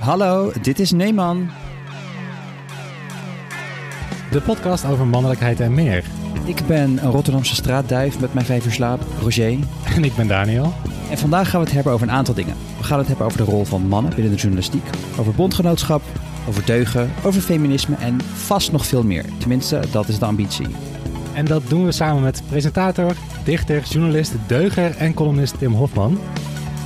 Hallo, dit is Neeman. De podcast over mannelijkheid en meer. Ik ben een Rotterdamse straatduif met mijn vijf uur slaap, Roger. En ik ben Daniel. En vandaag gaan we het hebben over een aantal dingen. We gaan het hebben over de rol van mannen binnen de journalistiek, over bondgenootschap, over deugen, over feminisme en vast nog veel meer. Tenminste, dat is de ambitie. En dat doen we samen met presentator, dichter, journalist, deuger en columnist Tim Hofman.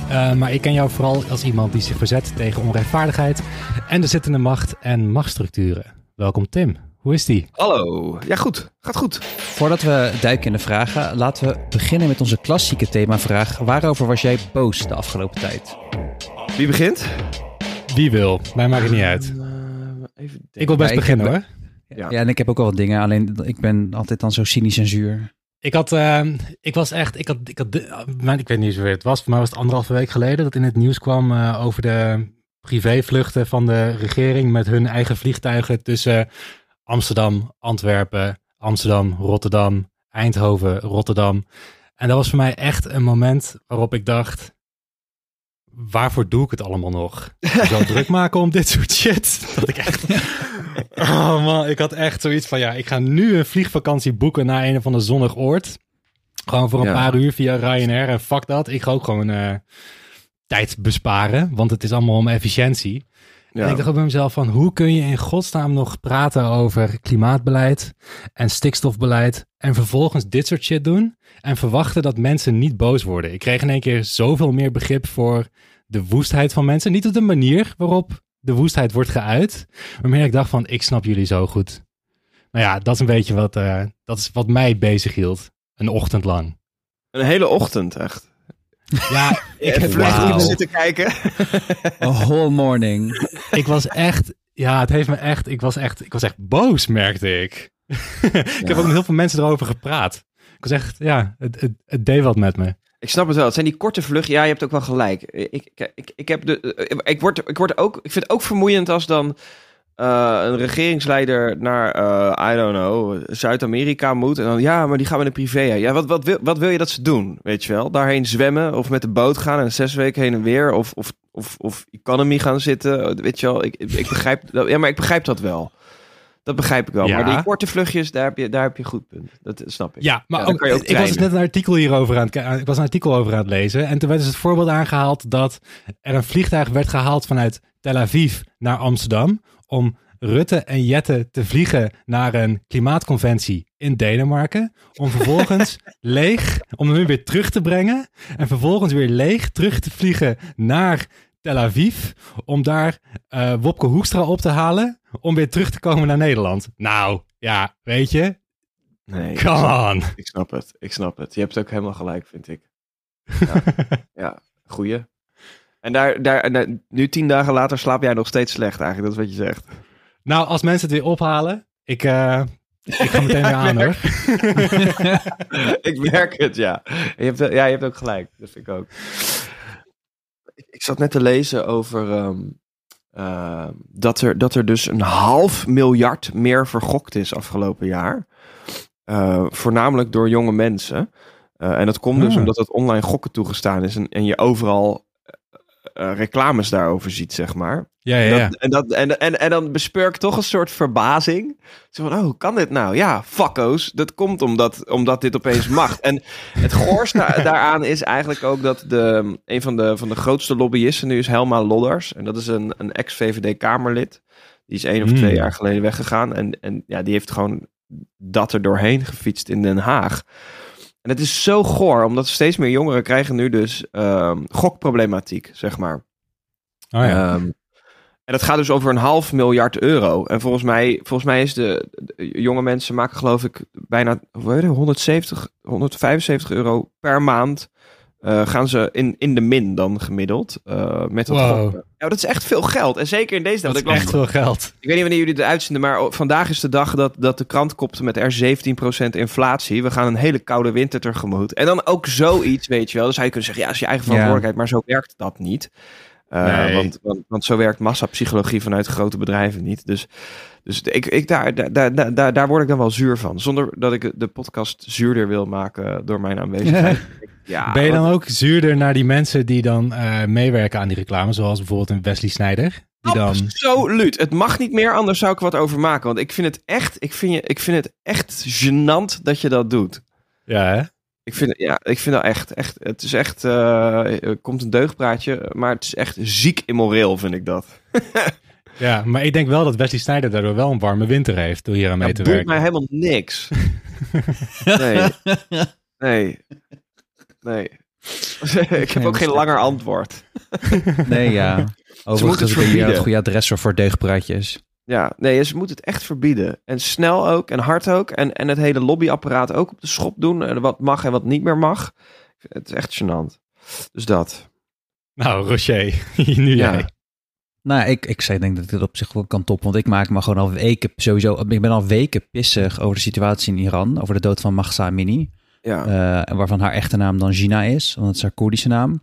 Uh, maar ik ken jou vooral als iemand die zich verzet tegen onrechtvaardigheid en de zittende macht en machtsstructuren. Welkom Tim, hoe is die? Hallo, ja goed, gaat goed. Voordat we duiken in de vragen, laten we beginnen met onze klassieke themavraag. Waarover was jij boos de afgelopen tijd? Wie begint? Wie wil, mij maakt het niet uit. Uh, even ik wil best ja, beginnen hoor. Ja. ja, en ik heb ook al wat dingen, alleen ik ben altijd dan zo cynisch en zuur. Ik had, uh, ik was echt, ik had, ik had, ik weet niet zo weer het was, mij was het anderhalve week geleden dat in het nieuws kwam uh, over de privévluchten van de regering met hun eigen vliegtuigen tussen Amsterdam, Antwerpen, Amsterdam, Rotterdam, Eindhoven, Rotterdam. En dat was voor mij echt een moment waarop ik dacht, waarvoor doe ik het allemaal nog? Zo druk maken om dit soort shit. Dat ik echt. Oh man, ik had echt zoiets van: ja, ik ga nu een vliegvakantie boeken naar een of ander zonnig oord. Gewoon voor een paar uur via Ryanair. En fuck dat. Ik ga ook gewoon uh, tijd besparen. Want het is allemaal om efficiëntie. En ik dacht ook bij mezelf van, hoe kun je in godsnaam nog praten over klimaatbeleid en stikstofbeleid en vervolgens dit soort shit doen en verwachten dat mensen niet boos worden. Ik kreeg in één keer zoveel meer begrip voor de woestheid van mensen. Niet op de manier waarop de woestheid wordt geuit, maar meer ik dacht van, ik snap jullie zo goed. Nou ja, dat is een beetje wat, uh, dat is wat mij bezig hield. Een ochtend lang. Een hele ochtend, echt. Ja, ik heb wow. zitten kijken. A whole morning. Ik was echt, ja, het heeft me echt, ik was echt, ik was echt boos, merkte ik. ik heb ook met heel veel mensen erover gepraat. Ik was echt, ja, het, het, het deed wat met me. Ik snap het wel. Het zijn die korte vluchten. Ja, je hebt ook wel gelijk. Ik, ik, ik, ik, heb de, ik, word, ik, word ook, ik vind het ook vermoeiend als dan uh, een regeringsleider naar, uh, I don't know, Zuid-Amerika moet. En dan, ja, maar die gaan met een privé. Ja, wat, wat, wil, wat wil je dat ze doen? Weet je wel? Daarheen zwemmen of met de boot gaan en zes weken heen en weer. Of, of, of, of economy gaan zitten. Weet je wel? Ik, ik begrijp, dat, ja, maar ik begrijp dat wel. Dat begrijp ik wel. Ja. Maar die korte vluchtjes, daar heb je, daar heb je goed punt. Dat snap ik. Ja, maar ja, ook, ook ik was net een artikel hierover aan het Ik was een artikel over aan het lezen. En toen werd dus het voorbeeld aangehaald dat er een vliegtuig werd gehaald vanuit Tel Aviv naar Amsterdam om Rutte en Jette te vliegen naar een klimaatconventie in Denemarken. Om vervolgens leeg, om hem weer terug te brengen. En vervolgens weer leeg terug te vliegen naar Tel Aviv. Om daar uh, Wopke Hoekstra op te halen. Om weer terug te komen naar Nederland. Nou, ja, weet je. Nee, Come on. Ik snap het, ik snap het. Je hebt ook helemaal gelijk, vind ik. Ja, ja goeie. En daar, daar, nu tien dagen later slaap jij nog steeds slecht eigenlijk, dat is wat je zegt. Nou, als mensen het weer ophalen, ik, uh, ik ga meteen weer aan hoor. ik merk het, ja. Je hebt, ja, je hebt ook gelijk. Dat vind ik ook. Ik zat net te lezen over um, uh, dat, er, dat er dus een half miljard meer vergokt is afgelopen jaar. Uh, voornamelijk door jonge mensen. Uh, en dat komt dus ah. omdat het online gokken toegestaan is en, en je overal uh, reclames daarover ziet, zeg maar. Ja, ja, ja. en, dat, en, en, en dan bespeur ik toch een soort verbazing. Zo van, oh, kan dit nou? Ja, fucko's. Dat komt omdat, omdat dit opeens mag. en het goorste daaraan is eigenlijk ook dat de, een van de, van de grootste lobbyisten nu is Helma Lodders. En dat is een, een ex-VVD-Kamerlid. Die is één of twee hmm. jaar geleden weggegaan. En, en ja, die heeft gewoon dat er doorheen gefietst in Den Haag. En het is zo goor, omdat steeds meer jongeren krijgen nu dus um, gokproblematiek, zeg maar. Oh ja. Um, en dat gaat dus over een half miljard euro. En volgens mij, volgens mij is de, de jonge mensen maken geloof ik bijna hoe heet het, 170, 175 euro per maand uh, gaan ze in, in de min dan gemiddeld uh, met dat wow. Ja, dat is echt veel geld. En zeker in deze dag. Dat is echt veel geld. Ik weet niet wanneer jullie het uitzenden, maar vandaag is de dag dat, dat de krant kopte met er 17% inflatie. We gaan een hele koude winter tegemoet. En dan ook zoiets, weet je wel. Dus zou je kunnen zeggen, ja, is je eigen verantwoordelijkheid, maar zo werkt dat niet. Uh, nee. want, want, want zo werkt massapsychologie vanuit grote bedrijven niet. Dus, dus ik, ik, daar, daar, daar, daar word ik dan wel zuur van. Zonder dat ik de podcast zuurder wil maken door mijn aanwezigheid. Ja, ben je dan ook zuurder naar die mensen die dan uh, meewerken aan die reclame, zoals bijvoorbeeld een Wesley Snijder? die dan? Absoluut. Het mag niet meer, anders zou ik wat over maken. Want ik vind het echt, ik vind, je, ik vind het echt gênant dat je dat doet. Ja, hè? Ik vind, ja, ik vind dat echt, echt, het is echt, eh, er komt een deugdpraatje, maar het is echt ziek immoreel, vind ik dat. Ja, maar ik denk wel dat Wesley Sneijder daardoor wel een warme winter heeft door hier aan mee te werken. mij helemaal niks. nee. Nee. Nee. ik heb ook geen langer antwoord. Nee, ja. Overigens het ben je verbieden. het goede adres voor- voor deugdpraatjes. Ja, nee, ze moeten het echt verbieden. En snel ook, en hard ook. En, en het hele lobbyapparaat ook op de schop doen. En wat mag en wat niet meer mag. Het is echt gênant. Dus dat. Nou, Rocher, nu Ja. jij. Nou, ik, ik zei denk dat ik dit op zich wel kan toppen. Want ik maak me gewoon al weken sowieso... Ik ben al weken pissig over de situatie in Iran. Over de dood van Mahsa Amini. Ja. eh, waarvan haar echte naam dan Gina is. Want het is haar Koerdische naam.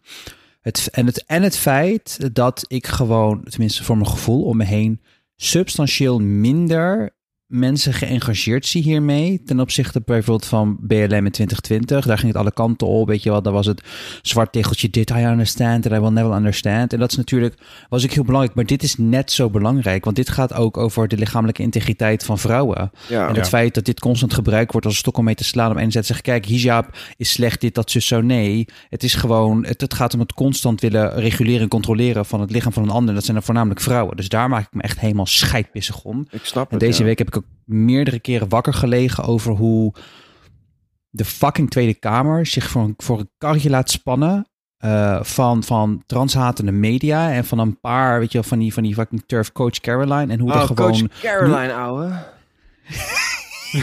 Het, en, het, en het feit dat ik gewoon, tenminste voor mijn gevoel om me heen... substantieel minder mensen geëngageerd zie hiermee. Ten opzichte bijvoorbeeld van BLM in 2020. Daar ging het alle kanten op. Weet je wel, daar was het zwart tegeltje. Dit I understand and I will never understand. En dat is natuurlijk, was ik heel belangrijk. Maar dit is net zo belangrijk. Want dit gaat ook over de lichamelijke integriteit van vrouwen. ja. En het feit dat dit constant gebruikt wordt als een stok om mee te slaan. Om enerzijds te zeggen, kijk, hijab is slecht, dit, dat, zus, zo. Nee, het is gewoon, het, het gaat om het constant willen reguleren en controleren van het lichaam van een ander. Dat zijn er voornamelijk vrouwen. Dus daar maak ik me echt helemaal scheidpissig om. Ik snap En het. deze ja. week heb ik ook meerdere keren wakker gelegen over hoe de fucking Tweede Kamer zich voor een, voor een karretje laat spannen. eh, van, van transhatende media en van een paar, weet je wel, van die, van die fucking turf coach Caroline. En hoe Oh, er gewoon. coach Caroline, ouwe.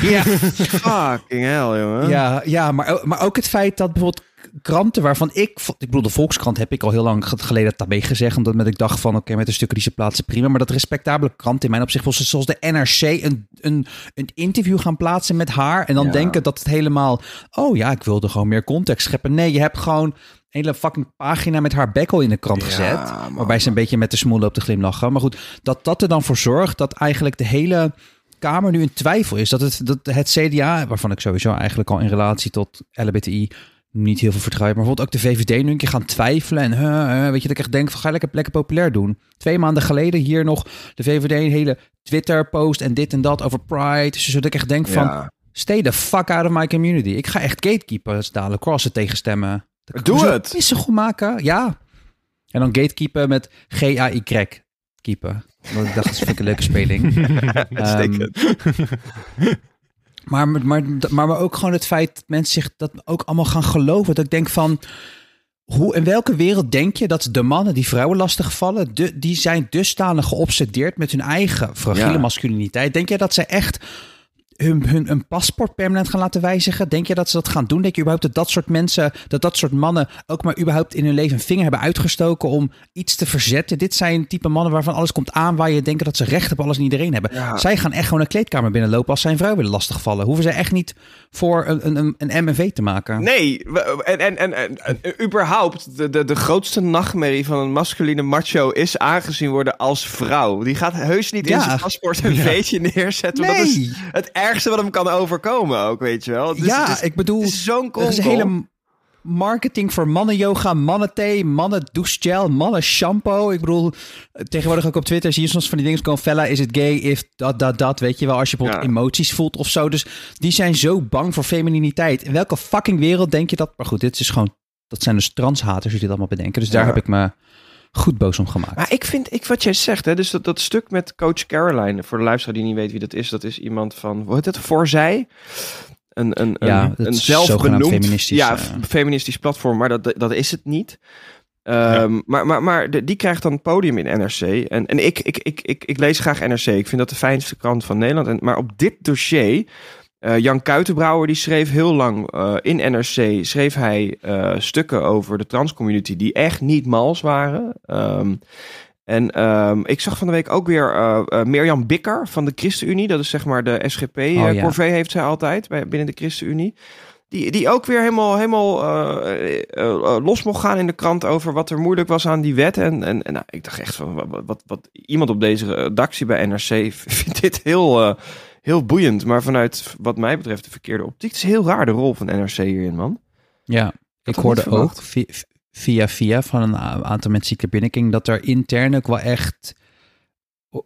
Ja, Fucking hell, jongen. Ja, ja maar, maar ook het feit dat bijvoorbeeld kranten waarvan ik... Ik bedoel, de Volkskrant heb ik al heel lang geleden daarmee gezegd. Omdat met ik dacht van, oké, met de stukken die ze plaatsen, prima. Maar dat respectabele krant in mijn opzicht, zoals zoals de NRC, een, een, een interview gaan plaatsen met haar. En dan Ja. denken dat het helemaal... Oh ja, ik wilde gewoon meer context scheppen. Nee, je hebt gewoon een hele fucking pagina met haar bekkel in de krant Ja, gezet. man. Waarbij ze een beetje met de smoel loopt te glimlachen. Maar goed, dat dat er dan voor zorgt dat eigenlijk de hele Kamer nu in twijfel is. Dat het, dat het CDA, waarvan ik sowieso eigenlijk al in relatie tot LBTI niet heel veel vertrouwen, maar bijvoorbeeld ook de VVD nu een keer gaan twijfelen. En weet je, dat ik echt denk van ga je lekker, lekker populair doen. Twee maanden geleden hier nog de VVD een hele Twitter-post en dit en dat over Pride. Dus zodat ik echt denk van, Ja. stay the fuck out of my community. Ik ga echt gatekeepers dadelijk crossen tegenstemmen. Dat Doe het. Pissig om maken, ja. En dan gatekeeper met G-A-Y. Keeper. Want ik dacht, dat ik een leuke speling. Uitstekend. Maar, maar, maar, maar ook gewoon het feit dat mensen zich dat ook allemaal gaan geloven. Dat ik denk van, hoe, in welke wereld denk je dat de mannen die vrouwen lastigvallen, de, die zijn dusdanig geobsedeerd met hun eigen fragiele Ja. masculiniteit. Denk jij dat ze echt hun, hun een paspoort permanent gaan laten wijzigen? Denk je dat ze dat gaan doen? Denk je überhaupt dat dat soort mensen, dat dat soort mannen ook maar überhaupt in hun leven een vinger hebben uitgestoken om iets te verzetten? Dit zijn type mannen waarvan alles komt aan, waar je denkt dat ze recht op alles en iedereen hebben. Ja. Zij gaan echt gewoon een kleedkamer binnenlopen als zijn vrouw willen lastigvallen. Hoeven ze echt niet voor een, een, een, een MNV te maken. Nee, en, en, en, en, überhaupt, de, de, de grootste nachtmerrie van een masculine macho is aangezien worden als vrouw. Die gaat heus niet in Ja. zijn paspoort een veetje neerzetten. want Dat is Nee. het ergste wat hem kan overkomen ook, weet je wel. Dus ja, ik bedoel, het is zo'n is hele marketing voor mannen yoga, mannen thee, mannen douchegel, mannen shampoo. Ik bedoel, tegenwoordig ook op Twitter zie je soms van die dingen komen, fella, is het gay if dat, dat, dat, weet je wel, als je bijvoorbeeld Ja. emoties voelt of zo. Dus die zijn zo bang voor femininiteit. In welke fucking wereld denk je dat? Maar goed, dit is gewoon, dat zijn dus transhaters die dit allemaal bedenken. Dus daar Ja. heb ik me goed boos om gemaakt. Maar ik vind, ik, wat jij zegt, hè, dus dat, dat stuk met coach Caroline, voor de luisteraar die niet weet wie dat is, dat is iemand van, hoe heet het, Voorzij? Een, een, Ja, een, een zelfbenoemd feministisch, ja, eh. feministisch platform, maar dat, dat is het niet. Ehm, Maar, maar, maar de- die krijgt dan een podium in NRC. En, en ik, ik, ik, ik, ik lees graag NRC. Ik vind dat de fijnste krant van Nederland. En, maar op dit dossier, eh, Jan Kuitenbrouwer, die schreef heel lang eh, in NRC, schreef hij eh, stukken over de transcommunity die echt niet mals waren. Ehm, en ehm, ik zag van de week ook weer Mirjam Bikker van de ChristenUnie. Dat is zeg maar de SGP. Oh, ja. Corvée heeft zij altijd bij, binnen de ChristenUnie. Die, die ook weer helemaal, helemaal los mocht gaan in de krant over wat er moeilijk was aan die wet. En, en, en nou, ik dacht echt van, wat, wat, wat iemand op deze redactie bij NRC vindt dit heel, heel boeiend. Maar vanuit wat mij betreft de verkeerde optiek. Het is heel raar de rol van NRC hierin, man. Ja, ik hoorde ook vi- via via van een aantal mensen die ik binnenkring dat er intern ook wel echt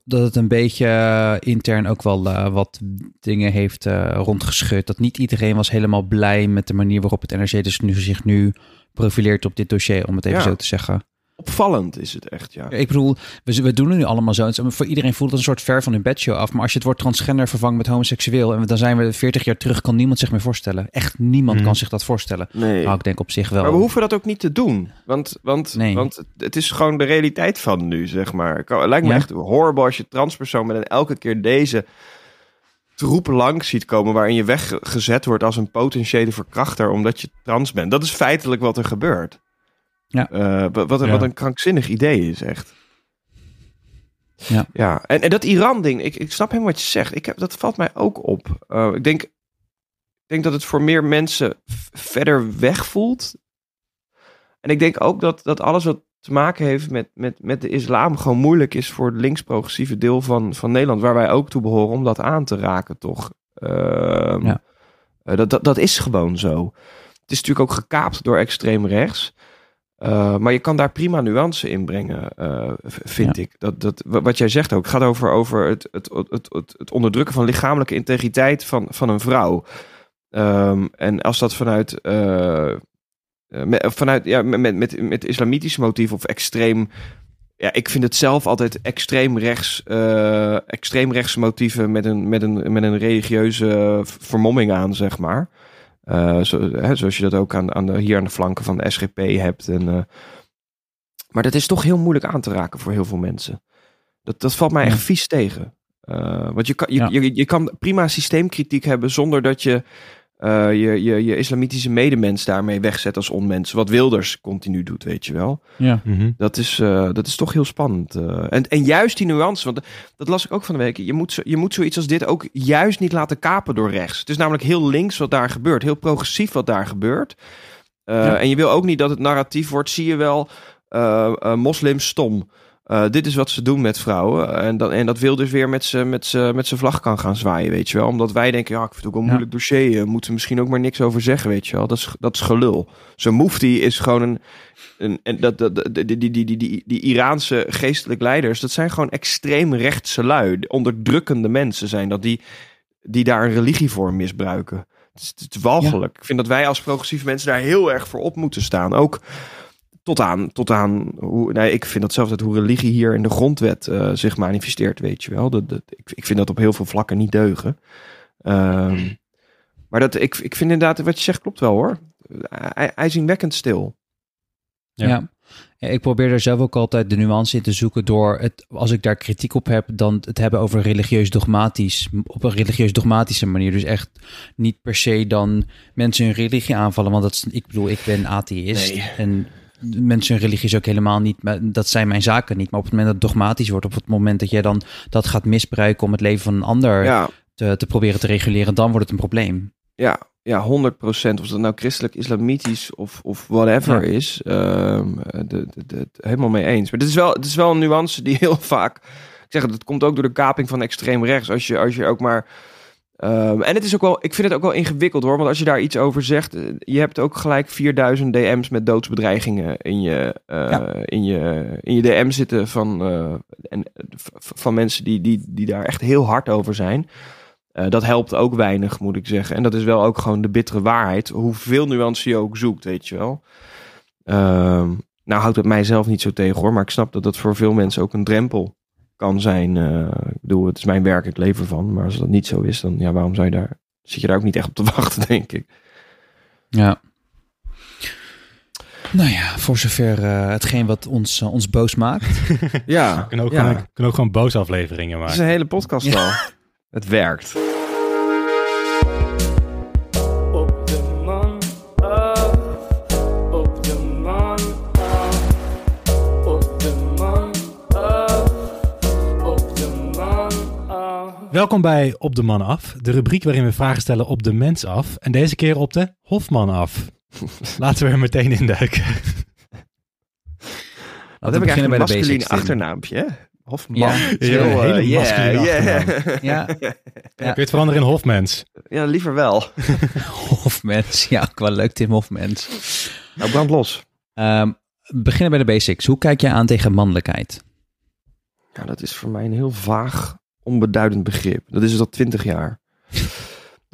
dat het een beetje eh, intern ook wel eh, wat dingen heeft eh, rondgeschud. Dat niet iedereen was helemaal blij met de manier waarop het NRC dus nu, zich nu profileert op dit dossier, om het even Ja. zo te zeggen. Opvallend is het echt, ja. Ik bedoel, we, we doen het nu allemaal zo. Voor iedereen voelt het een soort ver van hun bedshow af. Maar als je het woord transgender vervangt met homoseksueel... en dan zijn we 40 jaar terug, kan niemand zich meer voorstellen. Echt niemand Mhm. kan zich dat voorstellen. Nee. Nou, ik denk op zich wel. Maar we hoeven dat ook niet te doen. Want, want, Nee. want het- is gewoon de realiteit van nu, zeg maar. Het lijkt me Ja. echt horrible als je transpersoon bent en elke keer deze troepen langs ziet komen waarin je weggezet wordt als een potentiële verkrachter omdat je trans bent. Dat is feitelijk wat er gebeurt. Ja. Eh, wat, wat, een- Ja. wat een krankzinnig idee is, echt. Ja. ja. En, en dat Iran-ding, ik, ik snap helemaal wat je zegt. Ik heb, dat valt mij ook op. Eh, ik, denk, ik denk dat het voor meer mensen verder weg voelt. En ik denk ook dat, dat alles wat te maken heeft met, met, met de islam gewoon moeilijk is voor het links-progressieve deel van, van Nederland, waar wij ook toe behoren, om dat aan te raken, toch? Ehm, Ja. eh, dat, dat, dat is gewoon zo. Het is natuurlijk ook gekaapt door extreem rechts. Eh, maar je kan daar prima nuance in brengen, eh, vind ik. Dat, dat, wa- wat jij zegt ook, het gaat over, over het, het, het, het, het onderdrukken van lichamelijke integriteit van, van een vrouw. Ehm, en als dat vanuit, eh, met, vanuit ja, met, met, met, met islamitisch motief of extreem. Ja, ik vind het zelf altijd extreem rechts, extreem rechts motieven met een, met een, met een religieuze vermomming aan, zeg maar. Eh, zo, hè, zoals je dat ook aan, aan de, hier aan de flanken van de SGP hebt. En, eh, maar dat is toch heel moeilijk aan te raken voor heel veel mensen. Dat, dat valt mij echt vies tegen. Eh, want je kan, je, Ja. je, je kan prima systeemkritiek hebben zonder dat je eh, je, je je islamitische medemens daarmee wegzet als onmens. Wat Wilders continu doet, weet je wel. Ja. Mhm. Dat is, eh, dat is toch heel spannend. eh. en, en juist die nuance, want dat las ik ook van de week. Je moet, zo- je moet zoiets als dit ook juist niet laten kapen door rechts. Het is namelijk heel links wat daar gebeurt. Heel progressief wat daar gebeurt. Eh, Ja. En je wil ook niet dat het narratief wordt, zie je wel, moslims stom. Eh, dit is wat ze doen met vrouwen. En, dan, en dat wil dus weer met zijn met met vlag kan gaan zwaaien, weet je wel. Omdat wij denken, ja, ik vind het ook wel een Ja. moeilijk dossier. eh, moeten we misschien ook maar niks over zeggen, weet je wel. Dat is, dat is gelul. Zo'n mufti is gewoon een... een en dat, dat, dat- die, die, die, die, die, die Iraanse geestelijk leiders, dat zijn gewoon extreem rechtse lui. Onderdrukkende mensen zijn dat, die, die daar een religie voor misbruiken. Het is, het is walgelijk. Ik vind dat wij als progressieve mensen daar heel erg voor op moeten staan. Ook tot aan, tot aan hoe, nee, ik vind dat zelfs dat hoe religie hier in de grondwet eh, zich manifesteert, weet je wel. Dat, dat, ik, ik vind dat op heel veel vlakken niet deugen. Ehm, maar dat, ik, ik vind inderdaad, wat je zegt klopt wel hoor. Hij, ijzingwekkend stil. Ja. Ja. Ja, ik probeer daar zelf ook altijd de nuance in te zoeken door het, als ik daar kritiek op heb, dan het hebben over religieus dogmatisch, op een religieus dogmatische manier. Dus echt niet per se dan mensen hun religie aanvallen, want dat is, ik bedoel, ik ben atheïst Nee. en mensen hun religie is ook helemaal niet, maar dat zijn mijn zaken niet. Maar op het moment dat het dogmatisch wordt, op het moment dat jij dan dat gaat misbruiken om het leven van een ander Ja, te, te proberen te reguleren, dan wordt het een probleem. ja, ja, 100 procent. Of dat nou christelijk, islamitisch of, of whatever Ja. is. ehm, de, de, de- helemaal mee eens. Maar dit is wel, het is wel een nuance die heel vaak... Ik zeg het, het komt ook door de kaping van extreem rechts. Als je, als je ook maar... ehm, en het is ook wel, ik vind het ook wel ingewikkeld hoor. Want als je daar iets over zegt, eh, je hebt ook gelijk 4000 DM's met doodsbedreigingen in je, eh, Ja. in je, in je DM zitten van, eh, en, van mensen die, die, die daar echt heel hard over zijn. Dat helpt ook weinig, moet ik zeggen. En dat is wel ook gewoon de bittere waarheid. Hoeveel nuance je ook zoekt, weet je wel. Ehm, nou houdt het mijzelf niet zo tegen hoor. Maar ik snap dat dat voor veel mensen ook een drempel kan zijn. Eh, ik bedoel, het is mijn werk, ik leef ervan. Maar als dat niet zo is, dan ja, waarom zou je daar... Zit je daar ook niet echt op te wachten, denk ik. Ja. Nou ja, voor zover eh, hetgeen wat ons, eh, ons boos maakt. Ja, We kunnen ook, ja. gewoon, kunnen ook gewoon boos afleveringen Het is maken. een hele podcast Ja. al. Het werkt. Welkom bij Op de Man Af, de rubriek waarin we vragen stellen op de mens af. En deze keer op de Hofman af. Laten we er meteen induiken. Wat we heb ik eigenlijk een Tim. achternaamje, hè? Hofman. Ja, Heel, eh, yeah, masculine yeah. achternaam. Ja, Kun je het veranderen in Hofmens? Ja, liever wel. Hofmens. Ja, ook wel leuk, Tim Hofmens. Nou, brand los. Ehm, beginnen bij de basics. Hoe kijk jij aan tegen mannelijkheid? Ja, dat is voor mij een heel vaag, onbeduidend begrip. Dat is al twintig jaar.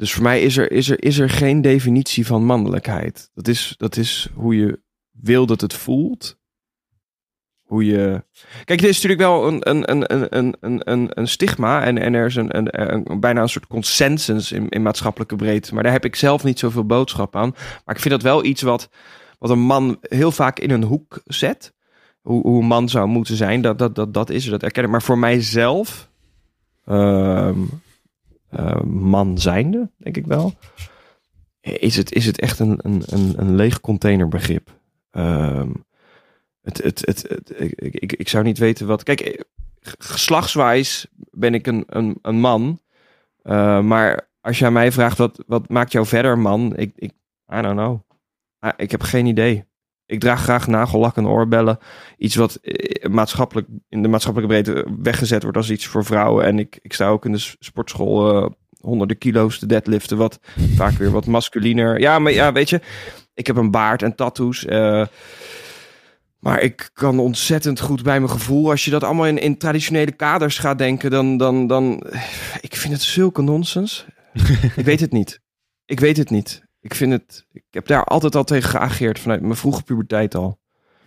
Dus voor mij is er, is, er, is er geen definitie van mannelijkheid. Dat is, dat is hoe je wil dat het voelt. Hoe je... Kijk, dit is natuurlijk wel een, een, een, een, een, een, een, stigma. En, en er is een, een, bijna een soort consensus in, in maatschappelijke breedte. Maar daar heb ik zelf niet zoveel boodschap aan. Maar ik vind dat wel iets wat, wat een man heel vaak in een hoek zet. Hoe, hoe een man zou moeten zijn. Dat, dat, dat, dat is er, dat erken ik. Maar voor mijzelf... ehm, eh, man zijnde, denk ik wel. Is het, is het echt een, een, een, een leeg containerbegrip? Ehm, het, het, het, het- ik, ik, ik zou niet weten wat. Kijk, eh, geslachtswijs ben ik een, een, een man. Maar als aan mij vraagt wat, wat maakt jou verder man? Ik, ik, I don't know. Ah, ik heb geen idee. Ik draag graag nagellak en oorbellen. Iets wat eh, maatschappelijk, in de maatschappelijke breedte weggezet wordt als iets voor vrouwen. En ik, ik sta ook in de sportschool eh, honderden kilo's te deadliften. Wat vaak weer wat masculiner. Ja, maar ja, weet je. Ik heb een baard en tattoos. eh, maar ik kan ontzettend goed bij mijn gevoel. Als je dat allemaal in, in traditionele kaders gaat denken, dan, dan, dan. Ik vind het zulke nonsens. ik weet het niet. Ik weet het niet. Ik vind het. Ik heb daar altijd al tegen geageerd vanuit mijn vroege puberteit al.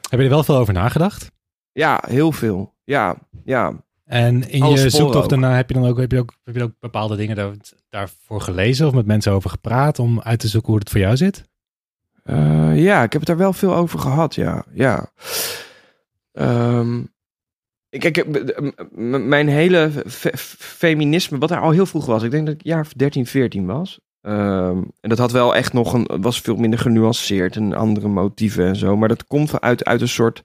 Heb je er wel veel over nagedacht? Ja, heel veel. Ja, ja. En in Alle je zoektocht daarna heb je dan ook, heb je ook, heb je ook bepaalde dingen daar, daarvoor gelezen of met mensen over gepraat om uit te zoeken hoe het voor jou zit? Eh, ja, ik heb het daar wel veel over gehad, ja. ja. Ehm, ik, ik, m- mijn hele fe- feminisme, wat er al heel vroeg was, ik denk dat ik jaar of 13, 14 was. Ehm, en dat had wel echt nog een, was veel minder genuanceerd en andere motieven en zo. Maar dat komt uit, uit een soort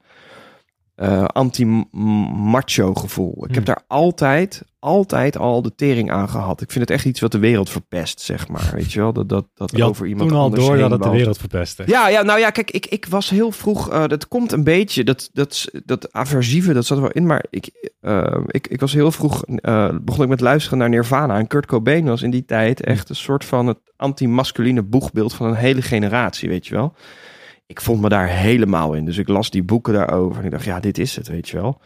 eh, anti-macho gevoel. Ik heb Hmm. daar altijd, altijd al de tering aan gehad. Ik vind het echt iets wat de wereld verpest, zeg maar. Weet je wel, dat, dat, dat Je over iemand toen al door dat het de wereld verpestte. Ja, ja, nou ja, kijk, ik, ik was heel vroeg. eh, dat komt een beetje, dat, dat, dat aversieve, dat zat er wel in. Maar ik, eh, ik, ik was heel vroeg, begon ik met luisteren naar Nirvana. En Kurt Cobain was in die tijd echt een soort van het anti-masculine boegbeeld van een hele generatie, weet je wel. Ik vond me daar helemaal in. Dus ik las die boeken daarover. En ik dacht, ja, dit is het, weet je wel.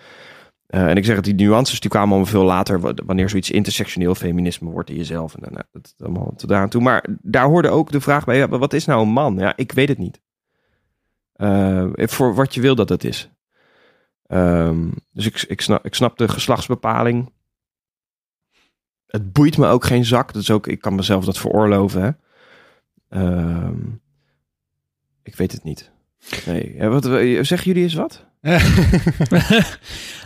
Eh, en ik zeg het, die nuances die kwamen allemaal veel later, wa- wanneer zoiets intersectioneel feminisme wordt in jezelf. En dan, nou, dat allemaal tot daar toe. Maar daar hoorde ook de vraag bij, wat is nou een man? Ja, ik weet het niet. Eh, voor wat je wil dat het is. Ehm, dus ik, ik, snap, ik snap de geslachtsbepaling. Het boeit me ook geen zak. Dus ook, ik kan mezelf dat veroorloven. Hè? Ehm, ik weet het niet. Nee. Ja, wat, zeggen jullie eens wat?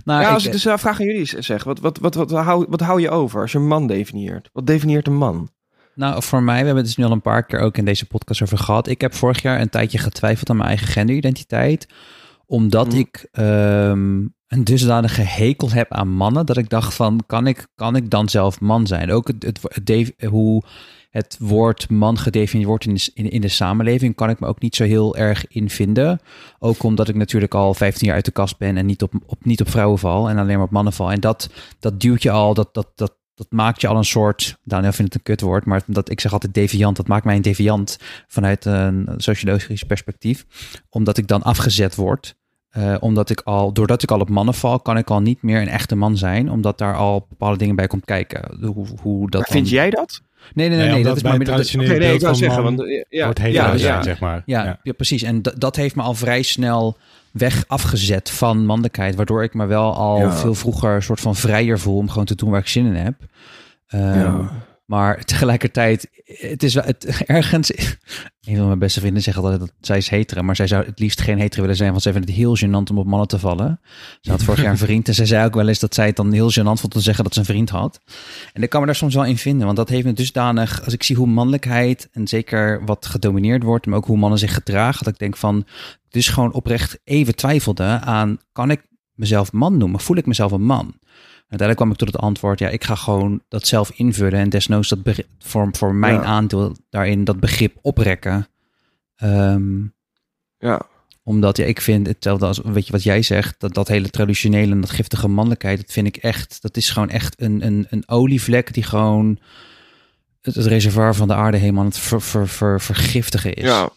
nou, ja, als ik, ik dus uh, vraag aan jullie eens zeg. Wat, wat, wat, wat, hou, wat hou je over als je een man definieert? Wat definieert een man? Nou, voor mij, we hebben het dus nu al een paar keer ook in deze podcast over gehad. Ik heb vorig jaar een tijdje getwijfeld aan mijn eigen genderidentiteit. Omdat Mhm. ik ehm, een dusdanige hekel heb aan mannen. Dat ik dacht van, kan ik, kan ik dan zelf man zijn? Ook het, het, het de- hoe het woord man gedefinieerd wordt in de, in, de samenleving... kan ik me ook niet zo heel erg in vinden. Ook omdat ik natuurlijk al 15 jaar uit de kast ben... en niet op, op, niet op vrouwen val en alleen maar op mannen val. En dat, dat duwt je al, dat, dat, dat, dat maakt je al een soort, Daniel vindt het een kutwoord, maar dat, ik zeg altijd deviant, dat maakt mij een deviant vanuit een sociologisch perspectief, omdat ik dan afgezet word. Uh, omdat ik al, doordat ik al op mannen val, kan ik al niet meer een echte man zijn, omdat daar al bepaalde dingen bij komt kijken. Hoe, hoe dat maar vind dan... jij dat? Nee, nee, nee, nee, dat is maar traditioneel okay, nee, ik van zeggen, man want, ja, wordt ja, hetero ja, zijn, ja. zeg maar. Ja, Ja. ja, precies. En dat heeft me al vrij snel weg afgezet van mannelijkheid, waardoor ik me wel al Ja. veel vroeger een soort van vrijer voel om gewoon te doen waar ik zin in heb. Ehm, Ja. Maar tegelijkertijd, het is wel het, ergens. Een van mijn beste vrienden zegt altijd dat zij is hetero, maar zij zou het liefst geen hetero willen zijn, want zij vindt het heel gênant om op mannen te vallen. Ze had vorig jaar een vriend en zij zei ook wel eens dat zij het dan heel gênant vond te zeggen dat ze een vriend had. En ik kan me daar soms wel in vinden, want dat heeft me dusdanig, als ik zie hoe mannelijkheid en zeker wat gedomineerd wordt, maar ook hoe mannen zich gedragen, dat ik denk van, dus gewoon oprecht even twijfelde aan, kan ik mezelf man noemen? Voel ik mezelf een man? Uiteindelijk kwam ik tot het antwoord, ja, ik ga gewoon dat zelf invullen en desnoods dat begrip, voor, voor mijn Ja. aandeel daarin dat begrip oprekken. Ehm, Ja. omdat ja, ik vind hetzelfde als, weet je wat jij zegt, dat, dat hele traditionele en dat giftige mannelijkheid, dat vind ik echt, dat is gewoon echt een, een, een olievlek die gewoon het, het reservoir van de aarde helemaal aan het ver, ver, ver- vergiftigen is. Ja.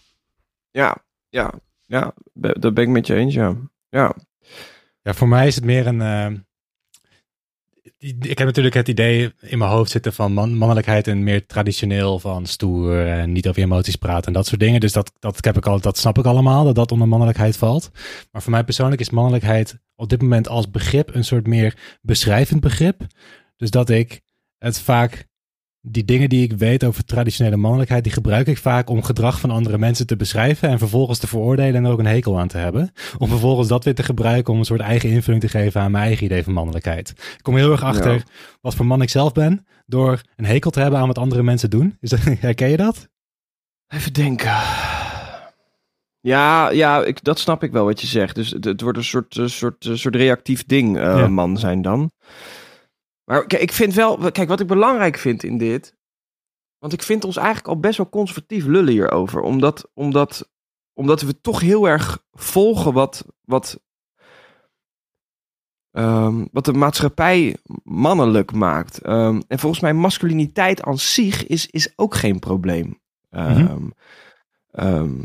Ja. Ja. Ja. Be- Dat ben ik met je eens, ja. Ja. Ja, voor mij is het meer een. eh, ik heb natuurlijk het idee in mijn hoofd zitten van man, mannelijkheid en meer traditioneel van stoer en niet over emoties praten en dat soort dingen. Dus dat, dat, heb ik al, dat snap ik allemaal, dat dat onder mannelijkheid valt. Maar voor mij persoonlijk is mannelijkheid op dit moment als begrip een soort meer beschrijvend begrip. Dus dat ik het vaak die dingen die ik weet over traditionele mannelijkheid, die gebruik ik vaak om gedrag van andere mensen te beschrijven en vervolgens te veroordelen en er ook een hekel aan te hebben. Om vervolgens dat weer te gebruiken om een soort eigen invulling te geven aan mijn eigen idee van mannelijkheid. Ik kom heel erg achter Ja. wat voor man ik zelf ben door een hekel te hebben aan wat andere mensen doen. Is dat, herken je dat? Even denken. Ja, ja ik, dat snap ik wel wat je zegt. Dus het, het wordt een soort, soort, soort reactief ding, eh, Ja. man zijn dan. Maar kijk, ik vind wel, kijk, wat ik belangrijk vind in dit. Want ik vind ons eigenlijk al best wel conservatief lullen hierover. Omdat, omdat, omdat we toch heel erg volgen wat, wat, ehm, wat de maatschappij mannelijk maakt. Ehm, en volgens mij masculiniteit aan zich is, is ook geen probleem. Ehm, Mhm.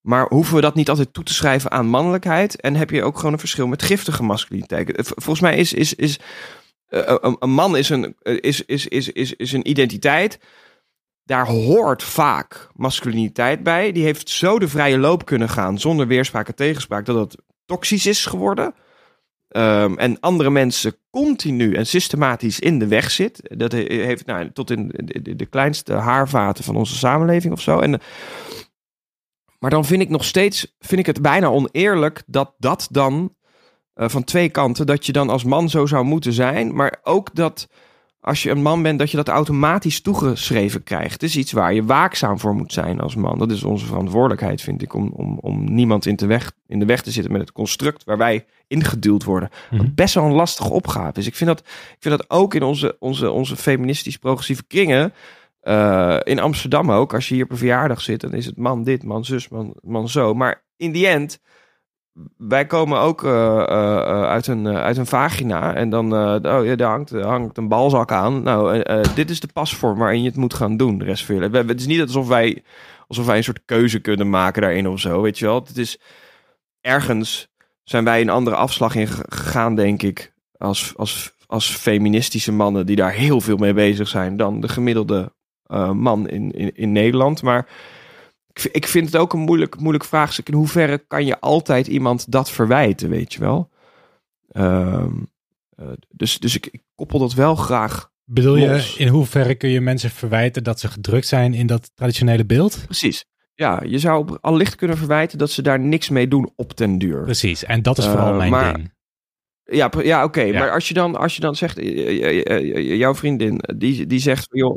maar hoeven we dat niet altijd toe te schrijven aan mannelijkheid? En heb je ook gewoon een verschil met giftige masculiniteit? Volgens mij is, is, is een, een man is een, eh, is, is, is, is, is een identiteit. Daar hoort vaak masculiniteit bij. Die heeft zo de vrije loop kunnen gaan zonder weerspraak en tegenspraak dat het toxisch is geworden. Ehm, en andere mensen continu en systematisch in de weg zit. Dat he- heeft nou, tot in de, de, kleinste haarvaten van onze samenleving of zo. En, eh, maar dan vind ik nog steeds, vind ik het bijna oneerlijk dat dat dan eh, van twee kanten, dat je dan als man zo zou moeten zijn. Maar ook dat als je een man bent, dat je dat automatisch toegeschreven krijgt. Het is iets waar je waakzaam voor moet zijn als man. Dat is onze verantwoordelijkheid, vind ik, om, om, om niemand in, te weg, in de weg te zitten met het construct waar wij ingeduwd worden. Mhm. Wat best wel een lastige opgave is. Ik vind dat, ik vind dat ook in onze, onze, onze feministisch-progressieve kringen. eh, in Amsterdam ook. Als je hier op een verjaardag zit, dan is het man dit, man zus, man, man zo. Maar in die end, wij komen ook eh, eh, eh, uit, een, uit een vagina. En dan oh, ja, daar hangt, hangt een balzak aan. Nou, dit is de pasvorm waarin je het moet gaan doen. De rest Het is niet alsof wij, alsof wij een soort keuze kunnen maken daarin of zo. Weet je wel? Het is ergens zijn wij een andere afslag in ge- gegaan, denk ik. Als, als, als feministische mannen die daar heel veel mee bezig zijn dan de gemiddelde man in, in, in Nederland. Maar ik, ik vind het ook een moeilijk, moeilijk vraagstuk. In hoeverre kan je altijd iemand dat verwijten, weet je wel? Ehm, eh, dus dus ik, ik koppel dat wel graag. Bedoel je, in hoeverre kun je mensen verwijten dat ze gedrukt zijn in dat traditionele beeld? Precies. Ja, je zou allicht kunnen verwijten dat ze daar niks mee doen op den duur. Precies, en dat is Eh, vooral mijn maar- ding. Ja, ja oké. Ja. Maar als je, dan, als je dan zegt, eh, jouw vriendin, die, die zegt, van, joh,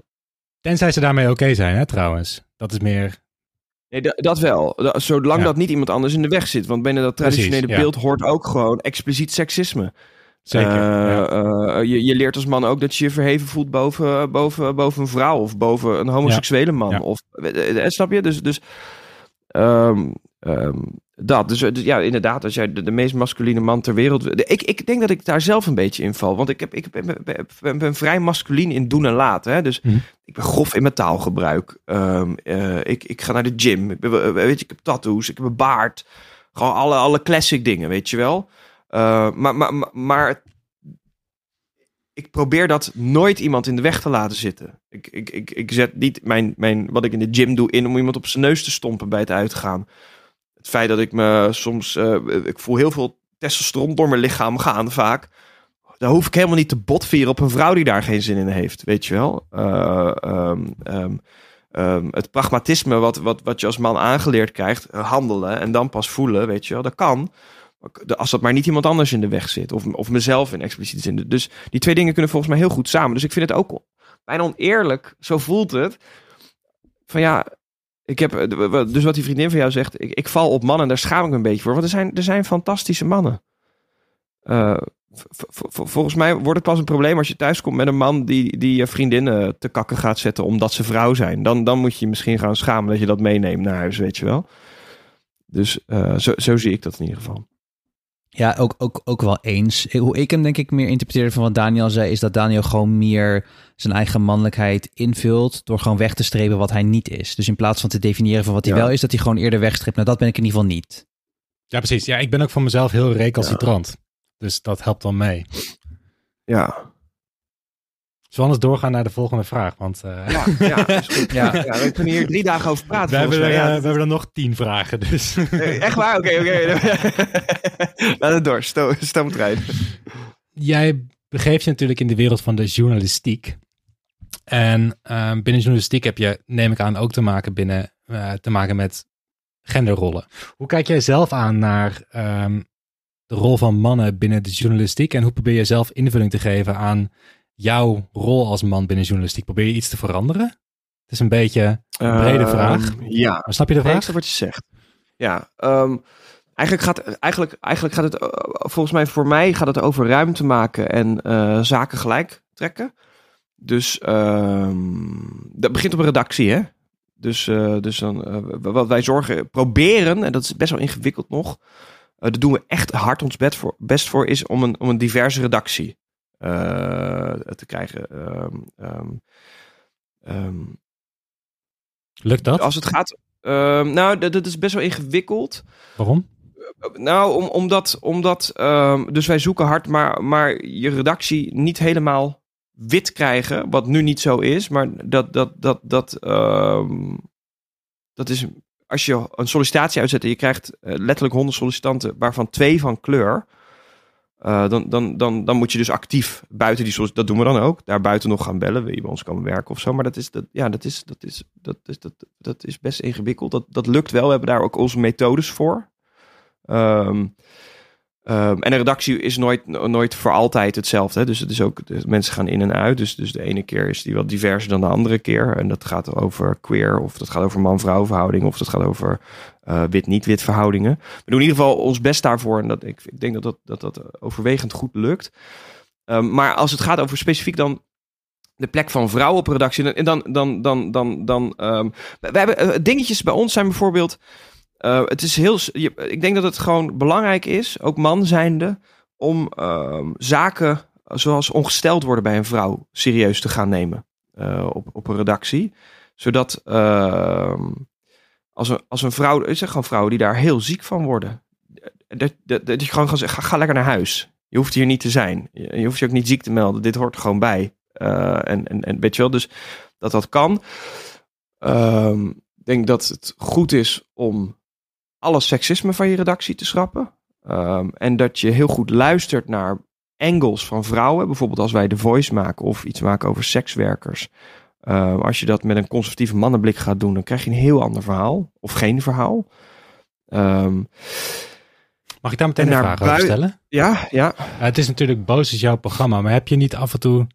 Tenzij ze daarmee oké zijn, hè, trouwens. Dat is meer... Nee, da- dat wel. Zolang Ja. dat niet iemand anders in de weg zit. Want binnen dat Precies, traditionele ja. beeld hoort ook gewoon expliciet seksisme. Zeker. Eh, ja. eh, je, je leert als man ook dat je je verheven voelt boven, boven, boven een vrouw of boven een homoseksuele man. Of, eh, snap je? Dus, dus ehm, ehm, dat. Dus, eh, dus ja, inderdaad, als jij de, de meest masculine man ter wereld... de- Ik, ik denk dat ik daar zelf een beetje in val. Want ik, heb, ik ben, ben, ben, ben vrij masculien in doen en laten. Hè? Dus Mhm. ik ben grof in mijn taalgebruik. Ehm, eh, ik, ik ga naar de gym. Ik, ben, eh, weet je, ik heb tattoos. Ik heb een baard. Gewoon alle, alle classic dingen, weet je wel. Eh, maar, maar, maar, maar ik probeer dat nooit iemand in de weg te laten zitten. Ik, ik, ik, ik zet niet mijn, mijn, wat ik in de gym doe in om iemand op zijn neus te stompen bij het uitgaan. Het feit dat ik me soms, eh, ik voel heel veel testosteron door mijn lichaam gaan vaak. Daar hoef ik helemaal niet te botvieren op een vrouw die daar geen zin in heeft, weet je wel. Eh, ehm, ehm, ehm, het pragmatisme wat, wat, wat je als man aangeleerd krijgt, eh, handelen en dan pas voelen, weet je wel, dat kan. Als dat maar niet iemand anders in de weg zit. Of, of mezelf in expliciete zin. Dus die twee dingen kunnen volgens mij heel goed samen. Dus ik vind het ook bijna oneerlijk. Zo voelt het. Van ja, ik heb. eh, Dus wat die vriendin van jou zegt. Ik, ik val op mannen. Daar schaam ik me een beetje voor. Want er zijn, er zijn fantastische mannen. Eh, volgens mij wordt het pas een probleem als je thuis komt met een man die, die je vriendinnen te kakken gaat zetten omdat ze vrouw zijn. Dan, dan moet je je misschien gaan schamen dat je dat meeneemt naar huis, weet je wel. Dus eh, zo, zo zie ik dat in ieder geval. Ja, ook, ook, ook wel eens. Hoe ik hem denk ik meer interpreteerde van wat Daniel zei, is dat Daniel gewoon meer zijn eigen mannelijkheid invult door gewoon weg te strepen wat hij niet is. Dus in plaats van te definiëren van wat hij Ja. wel is, dat hij gewoon eerder wegstreept. Nou, dat ben ik in ieder geval niet. ja, precies. Ja, ik ben ook van mezelf heel recalcitrant. Dus dat helpt dan mee. Ja, Zullen we anders doorgaan naar de volgende vraag? Want eh, ja, ja, is goed. Ja. ja. we kunnen hier drie dagen over praten. we, hebben er, eh, Ja, we hebben er nog tien vragen. Dus. Eh, Echt waar? Oké, oké. Laat het door. Sto stoomtrein. Jij begeeft je natuurlijk in de wereld van de journalistiek. En ehm, binnen journalistiek heb je, neem ik aan, ook te maken, binnen, te maken met genderrollen. Hoe kijk jij zelf aan naar ehm, de rol van mannen binnen de journalistiek? En hoe probeer je zelf invulling te geven aan jouw rol als man binnen journalistiek? Probeer je iets te veranderen? Het is een beetje een brede vraag. Ehm, ja, Maar snap je de ik vraag? wat je zegt. Ja, ehm, eigenlijk, gaat, eigenlijk, eigenlijk gaat het, eh, volgens mij voor mij gaat het over ruimte maken en eh, zaken gelijk trekken. Dus ehm, dat begint op een redactie, hè? Dus, eh, dus dan, wat wij zorgen, proberen, en dat is best wel ingewikkeld nog, daar doen we echt hard ons best voor, best voor is om een, om een diverse redactie te krijgen. Ehm, ehm, ehm, Lukt dat? als het gaat. nou, dat, dat is best wel ingewikkeld. Waarom? Nou, om, omdat. omdat dus wij zoeken hard, maar, maar je redactie niet helemaal wit krijgen. Wat nu niet zo is. Maar dat. dat, dat, dat, dat is. Als je een sollicitatie uitzet en je krijgt eh, letterlijk 100 sollicitanten, waarvan twee van kleur. Eh, dan, dan, dan, dan moet je dus actief buiten die sollicitatie. Dat doen we dan ook. Daar buiten nog gaan bellen. Wil je bij ons komen werken of zo. Maar dat is, dat, ja, dat is, dat is, dat is, dat, dat is best ingewikkeld. Dat, dat lukt wel. We hebben daar ook onze methodes voor. Ehm, ehm, en de redactie is nooit, nooit voor altijd hetzelfde. Hè? Dus het is ook, mensen gaan in en uit. Dus, dus de ene keer is die wat diverser dan de andere keer. En dat gaat over queer, of dat gaat over man-vrouw verhouding, of dat gaat over eh, wit-niet-wit verhoudingen. We doen in ieder geval ons best daarvoor. En dat, ik, ik denk dat dat, dat dat overwegend goed lukt. Ehm, maar als het gaat over specifiek dan de plek van vrouwen op redactie, dan, dan, dan, dan, dan, dan ehm, we, hebben eh, dingetjes bij ons zijn bijvoorbeeld. eh, het is heel. Ik denk dat het gewoon belangrijk is, ook man zijnde, om ehm, zaken zoals ongesteld worden bij een vrouw serieus te gaan nemen op, op een redactie. Zodat als, een, als een vrouw, er zijn gewoon vrouwen die daar heel ziek van worden. Dat, dat, dat je gewoon kan zeggen, ga, lekker naar huis. Je hoeft hier niet te zijn. Je, je hoeft je ook niet ziek te melden. Dit hoort er gewoon bij. Eh, en, en, en weet je wel, dus dat dat kan. Ehm, Ik denk dat het goed is om alle seksisme van je redactie te schrappen. Ehm, en dat je heel goed luistert naar angles van vrouwen. Bijvoorbeeld als wij de voice maken of iets maken over sekswerkers. Ehm, als je dat met een conservatieve mannenblik gaat doen, dan krijg je een heel ander verhaal. Of geen verhaal. Ehm, Mag ik daar meteen En een vraag over stellen? ja, ja. Ja, het is natuurlijk Boos is jouw programma, maar heb je niet af en toe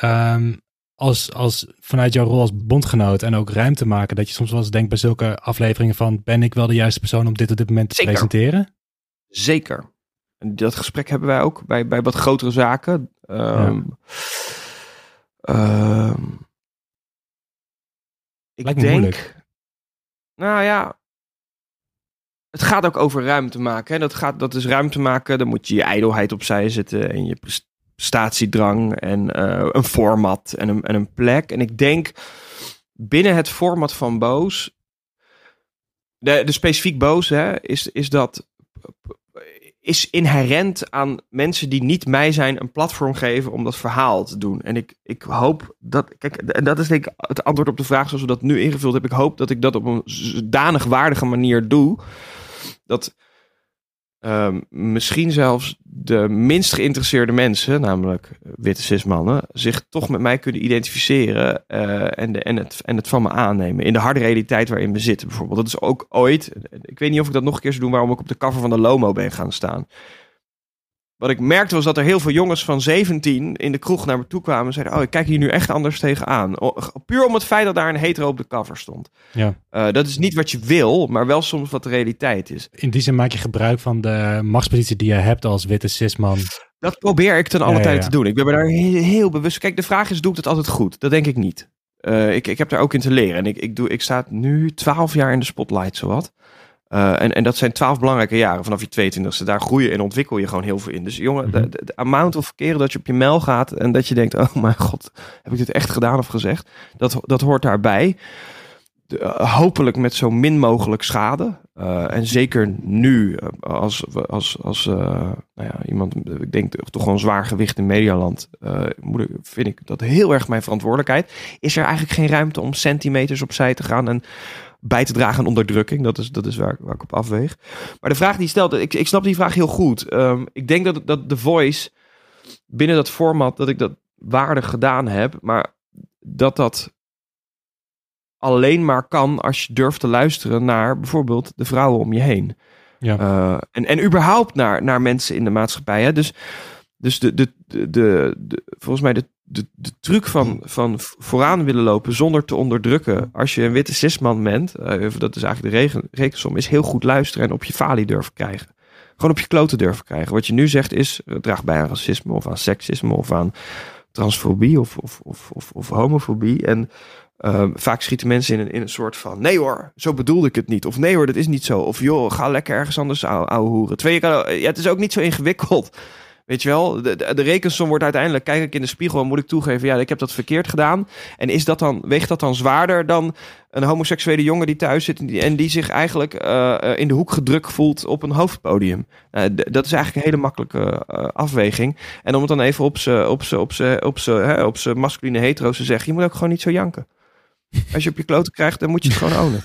ehm, als, als vanuit jouw rol als bondgenoot en ook ruimte maken, dat je soms wel eens denkt bij zulke afleveringen van ben ik wel de juiste persoon om dit op dit moment te Zeker. presenteren? Zeker. En dat gesprek hebben wij ook bij, bij wat grotere zaken. Ehm, ik Lijkt denk. moeilijk. Nou ja. Het gaat ook over ruimte maken. Hè? Dat, gaat, dat is ruimte maken. Dan moet je je ijdelheid opzij zetten. En je pres- prestatiedrang. En eh, een format. En een, en een plek. En ik denk binnen het format van Boos. De, de specifiek Boos hè, is, is dat is inherent aan mensen die niet mij zijn een platform geven om dat verhaal te doen. En ik, ik hoop dat, kijk, en dat is denk ik het antwoord op de vraag zoals we dat nu ingevuld hebben. Ik hoop dat ik dat op een zodanig waardige manier doe, dat ehm, misschien zelfs de minst geïnteresseerde mensen, namelijk witte cismannen, zich toch met mij kunnen identificeren eh, en, de, en, het, en het van me aannemen. In de harde realiteit waarin we zitten bijvoorbeeld. Dat is ook ooit, ik weet niet of ik dat nog een keer zou doen, waarom ik op de cover van de Lomo ben gaan staan. Wat ik merkte was dat er heel veel jongens van 17 in de kroeg naar me toe kwamen en zeiden: Oh, ik kijk hier nu echt anders tegenaan. Puur om het feit dat daar een hetero op de cover stond. Ja. Eh, dat is niet wat je wil, maar wel soms wat de realiteit is. In die zin maak je gebruik van de machtspositie die je hebt als witte cisman. Dat probeer ik ten alle Ja, ja. te doen. Ik ben me daar heel, heel bewust. Kijk, de vraag is: doe ik het altijd goed? Dat denk ik niet. Eh, ik, ik heb daar ook in te leren. En ik, ik, doe, ik sta nu 12 jaar in de spotlight, zowat. Eh, en, en dat zijn 12 belangrijke jaren vanaf je 22e. Daar groei je en ontwikkel je gewoon heel veel in. Dus jongen, de, Mhm. de, de amount of keren dat je op je mail gaat en dat je denkt: oh mijn god, heb ik dit echt gedaan of gezegd? Dat, dat hoort daarbij. de- eh, hopelijk met zo min mogelijk schade. Eh, en zeker nu, als, als, als nou ja, iemand, ik denk toch een zwaar gewicht in Medialand, moet ik, vind ik dat heel erg mijn verantwoordelijkheid. Is er eigenlijk geen ruimte om centimeters opzij te gaan en bij te dragen aan onderdrukking? Dat is, dat is waar, ik- waar ik op afweeg. Maar de vraag die je stelt, ik, ik snap die vraag heel goed. Ehm, ik denk dat, dat The Voice binnen dat format, dat ik dat waardig gedaan heb, maar dat dat alleen maar kan als je durft te luisteren naar bijvoorbeeld de vrouwen om je heen. Ja. Eh, en, en überhaupt naar, naar mensen in de maatschappij. Hè? Dus, dus de, de, de, de, de- volgens mij de, de, de truc van, van vooraan willen lopen zonder te onderdrukken. Als je een witte cisman bent, eh, dat is eigenlijk de regen, rekensom, is heel goed luisteren en op je falie durven krijgen. Gewoon op je kloten durven krijgen. Wat je nu zegt is, eh, draag bij aan racisme of aan seksisme of aan transfobie of, of, of, of, of homofobie. En Ehm, vaak schieten mensen in een, in een soort van... Nee hoor, zo bedoelde ik het niet. Of nee hoor, dat is niet zo. Of joh, ga lekker ergens anders ou- ouwe hoeren. Kan, ja, het is ook niet zo ingewikkeld. Weet je wel, de, de, rekensom wordt uiteindelijk... Kijk ik in de spiegel en moet ik toegeven... Ja, ik heb dat verkeerd gedaan. En is dat dan, weegt dat dan zwaarder dan een homoseksuele jongen die thuis zit... en die, zich eigenlijk eh, eh, in de hoek gedrukt voelt op een hoofdpodium? Nou, dat is eigenlijk een hele makkelijke eh, afweging. En om het dan even op zijn op op op op masculine hetero's te zeggen... Je moet ook gewoon niet zo janken. Als je op je kloten krijgt, dan moet je het gewoon ownen.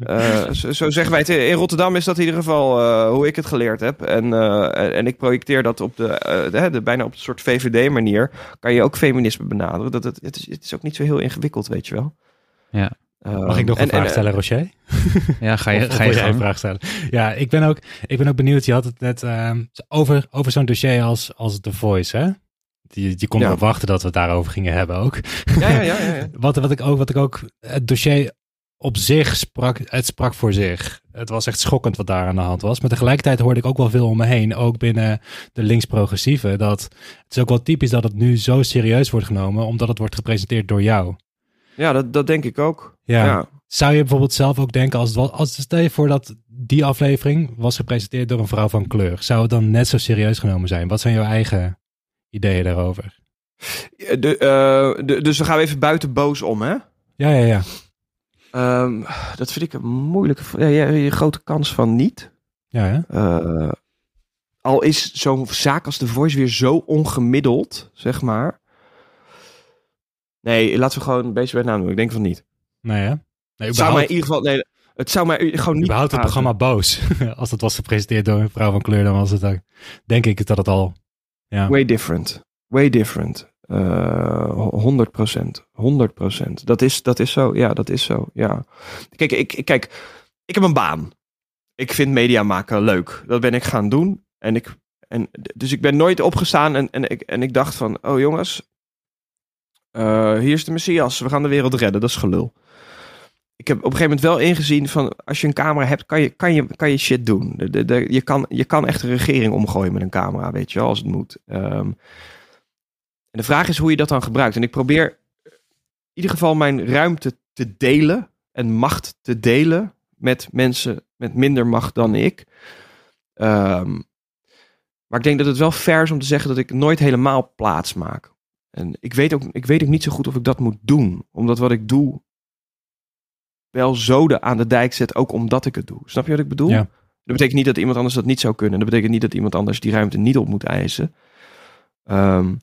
Eh, zo, zo zeggen wij het. In Rotterdam is dat in ieder geval eh, hoe ik het geleerd heb. En, eh, en, ik projecteer dat op de, de, de- bijna op een soort VVD-manier. Kan je ook feminisme benaderen. Dat het, het, is, het is ook niet zo heel ingewikkeld, weet je wel. Ja. Eh, Mag ik nog een en- vraag en, stellen, Rocher? Ja, ga je, Of- ga je een vraag stellen? Ja, ik ben ook, ik ben ook benieuwd. Je had het net ehm, over, over zo'n dossier als, als The Voice, hè? Die, je kon Ja. erop wachten dat we het daarover gingen hebben ook. Ja, ja, ja. ja, ja. Wat, wat, ik ook, wat ik ook, het dossier op zich sprak, het sprak voor zich. Het was echt schokkend wat daar aan de hand was. Maar tegelijkertijd hoorde ik ook wel veel om me heen, ook binnen de links-progressieve, dat het is ook wel typisch dat het nu zo serieus wordt genomen, omdat het wordt gepresenteerd door jou. ja dat, dat denk ik ook. Ja. ja. Zou je bijvoorbeeld zelf ook denken, als, het, als stel je voor dat die aflevering was gepresenteerd door een vrouw van kleur, zou het dan net zo serieus genomen zijn? Wat zijn jouw eigen ideeën daarover? De, eh, de, dus dan gaan we even buiten boos om, hè? Ja, ja, ja. Ehm, dat vind ik een moeilijke... Ja, je grote kans van niet. Ja, hè? Eh, al is zo'n zaak als The Voice weer zo ongemiddeld, zeg maar. Nee, laten we gewoon een beetje bij naam doen. Ik denk van niet. Nee, hè? Nee, Het zou mij in ieder geval... Nee, het zou mij gewoon niet... überhaupt het programma boos. als het was gepresenteerd door een vrouw van kleur, dan was het ook, denk ik dat het al... Ja, Way different. Way different. Eh 100% 100% Dat is, dat is zo. Ja, dat is zo. Ja. Kijk, ik, kijk, ik heb een baan. Ik vind media maken leuk. Dat ben ik gaan doen. En ik, en, dus ik ben nooit opgestaan en, en, ik, en ik dacht van... Oh jongens, eh, hier is de Messias. We gaan de wereld redden. Dat is gelul. Ik heb op een gegeven moment wel ingezien van... Als je een camera hebt, kan je, kan je, kan je shit doen. Je, kan, je kan echt een regering omgooien met een camera, weet je wel, als het moet. Ehm, en de vraag is hoe je dat dan gebruikt. En ik probeer in ieder geval mijn ruimte te delen en macht te delen met mensen met minder macht dan ik. Ehm, maar ik denk dat het wel fair is om te zeggen dat ik nooit helemaal plaats maak. En ik weet, ook, ik weet ook niet zo goed of ik dat moet doen. Omdat wat ik doe wel zoden aan de dijk zet, ook omdat ik het doe. Snap je wat ik bedoel? Ja. Dat betekent niet dat iemand anders dat niet zou kunnen. Dat betekent niet dat iemand anders die ruimte niet op moet eisen. Ehm,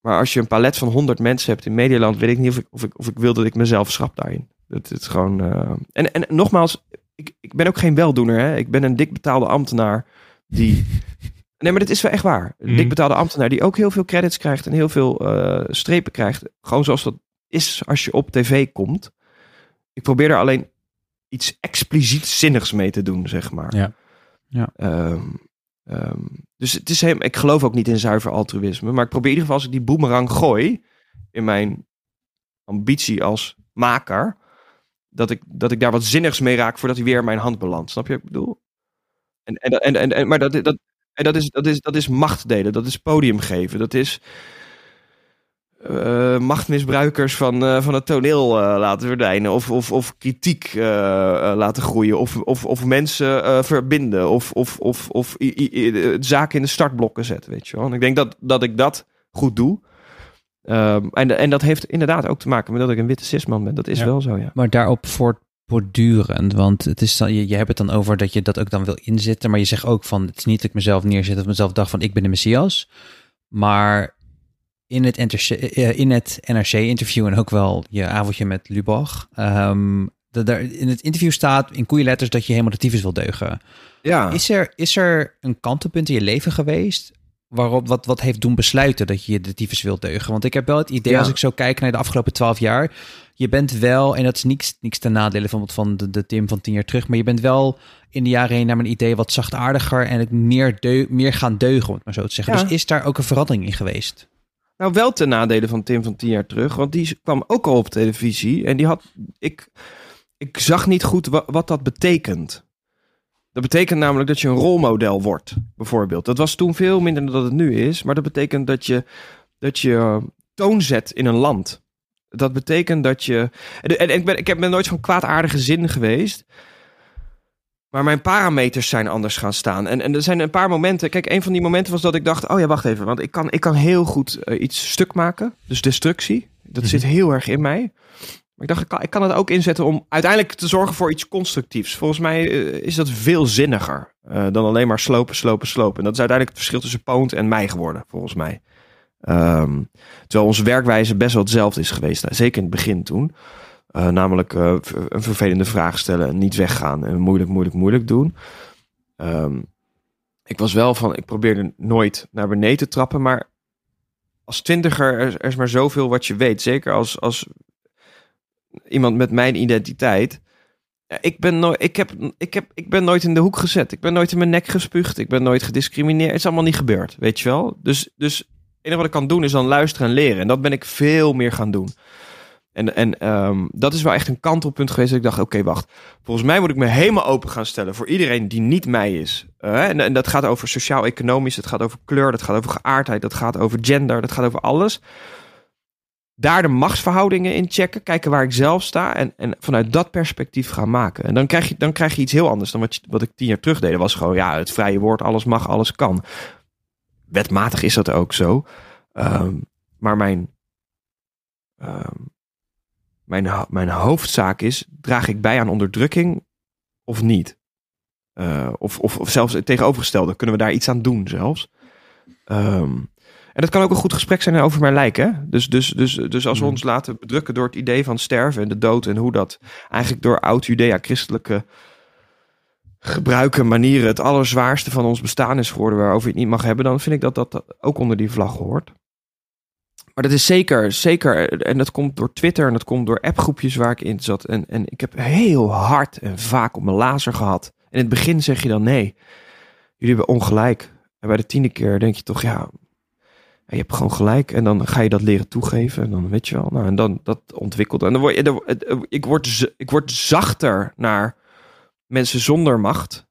maar als je een palet van 100 mensen hebt in Medialand, weet ik niet of ik, of ik, of ik wil dat ik mezelf schrap daarin. Dat is gewoon. eh, En, en nogmaals, ik, ik ben ook geen weldoener. Hè? Ik ben een dik betaalde ambtenaar die. Nee, maar dit is wel echt waar. Een Mhm. dik betaalde ambtenaar die ook heel veel credits krijgt en heel veel eh, strepen krijgt. Gewoon zoals dat is als je op tv komt. Ik probeer er alleen iets expliciet zinnigs mee te doen, zeg maar. Ja. Ja. Ehm, ehm, dus het is ik geloof ook niet in zuiver altruïsme, maar ik probeer in ieder geval als ik die boemerang gooi in mijn ambitie als maker, dat ik, dat ik daar wat zinnigs mee raak voordat hij weer mijn hand belandt. Snap je wat ik bedoel? En, en, en, en, maar dat, dat, dat, is, dat, is, dat is macht delen, dat is podium geven, dat is eh, machtmisbruikers van, eh, van het toneel eh, laten verdwijnen. Of, of, of kritiek laten groeien. Of, of, of mensen verbinden. Of, of, of, of zaken in de startblokken zetten. Weet je wel. En ik denk dat, dat ik dat goed doe. Ehm, en, en dat heeft inderdaad ook te maken met dat ik een witte cisman ben. Dat is Ja. wel zo, ja. Maar daarop voortbordurend, want het is dan, je, je hebt het dan over dat je dat ook dan wil inzetten, maar je zegt ook van, het is niet dat ik mezelf neerzet of mezelf dacht van, ik ben de Messias, maar in het, eh, in het NRC-interview en ook wel je avondje met Lubach, ehm, dat daar in het interview staat in koeienletters dat je helemaal de tyfus wil deugen. Ja, Is er, is er een kantelpunt in je leven geweest waarop wat, wat heeft doen besluiten dat je de tyfus wilt deugen? Want ik heb wel het idee, Ja. als ik zo kijk naar de afgelopen twaalf jaar, je bent wel, en dat is niks, niks ten nadele van, van de, de Tim van tien jaar terug, maar je bent wel in de jaren heen naar mijn idee wat zachtaardiger en het meer, deu meer gaan deugen, om het maar zo te zeggen. Ja. Dus is daar ook een verandering in geweest? Nou, wel ten nadele van Tim van tien jaar terug. Want die kwam ook al op televisie. En die had. Ik, ik zag niet goed wa- wat dat betekent. Dat betekent namelijk dat je een rolmodel wordt, bijvoorbeeld. Dat was toen veel minder dan dat het nu is. Maar dat betekent dat je, dat je eh, toon zet in een land. Dat betekent dat je. En, en ik, ben, ik ben nooit van kwaadaardige zin geweest. Maar mijn parameters zijn anders gaan staan. En, en er zijn een paar momenten. Kijk, een van die momenten was dat ik dacht: oh ja, wacht even. Want ik kan, ik kan heel goed eh, iets stuk maken. Dus destructie. Dat Mhm. zit heel erg in mij. Maar ik dacht, ik kan, ik kan het ook inzetten om uiteindelijk te zorgen voor iets constructiefs. Volgens mij eh, is dat veel zinniger eh, dan alleen maar slopen, slopen, slopen. En dat is uiteindelijk het verschil tussen Poont en mij geworden, volgens mij. Ehm, terwijl onze werkwijze best wel hetzelfde is geweest. Nou, zeker in het begin toen. Eh, namelijk eh, een vervelende vraag stellen en niet weggaan en moeilijk, moeilijk, moeilijk doen. Ehm, ik was wel van, ik probeerde nooit naar beneden te trappen, maar als twintiger er, er is maar zoveel wat je weet. Zeker als, als iemand met mijn identiteit. Ik ben, nooit, ik, heb, ik, heb, ik ben nooit in de hoek gezet. Ik ben nooit in mijn nek gespuugd. Ik ben nooit gediscrimineerd. Het is allemaal niet gebeurd, weet je wel. Dus, dus het enige wat ik kan doen is dan luisteren en leren. En dat ben ik veel meer gaan doen. En, en ehm, dat is wel echt een kantelpunt geweest. Dat ik dacht, oké, wacht. Volgens mij moet ik me helemaal open gaan stellen voor iedereen die niet mij is. Eh, en, dat gaat over sociaal-economisch, dat gaat over kleur, dat gaat over geaardheid, dat gaat over gender, dat gaat over alles. Daar de machtsverhoudingen in checken, kijken waar ik zelf sta en, en vanuit dat perspectief gaan maken. En dan krijg je, dan krijg je iets heel anders dan wat, wat ik tien jaar terug deed. Was gewoon, ja, het vrije woord, alles mag, alles kan. Wetmatig is dat ook zo. Ehm, maar mijn, ehm, mijn, mijn hoofdzaak is, draag ik bij aan onderdrukking of niet? Eh, of, of, of zelfs het tegenovergestelde, kunnen we daar iets aan doen zelfs? Ehm, en dat kan ook een goed gesprek zijn over mijn lijk, hè? Dus, dus, dus, dus als we Mhm. ons laten bedrukken door het idee van sterven en de dood en hoe dat eigenlijk door oud-Judea-christelijke gebruiken, manieren het allerzwaarste van ons bestaan is geworden waarover je het niet mag hebben, dan vind ik dat dat ook onder die vlag hoort. Maar dat is zeker, zeker, en dat komt door Twitter en dat komt door appgroepjes waar ik in zat. En, en ik heb heel hard en vaak op mijn lazer gehad. En in het begin zeg je dan nee, jullie hebben ongelijk. En bij de tiende keer denk je toch, ja, je hebt gewoon gelijk. En dan ga je dat leren toegeven. En dan weet je wel, nou, en dan dat ontwikkelt. En dan word je, het- het- ik, word, ik word zachter naar mensen zonder macht.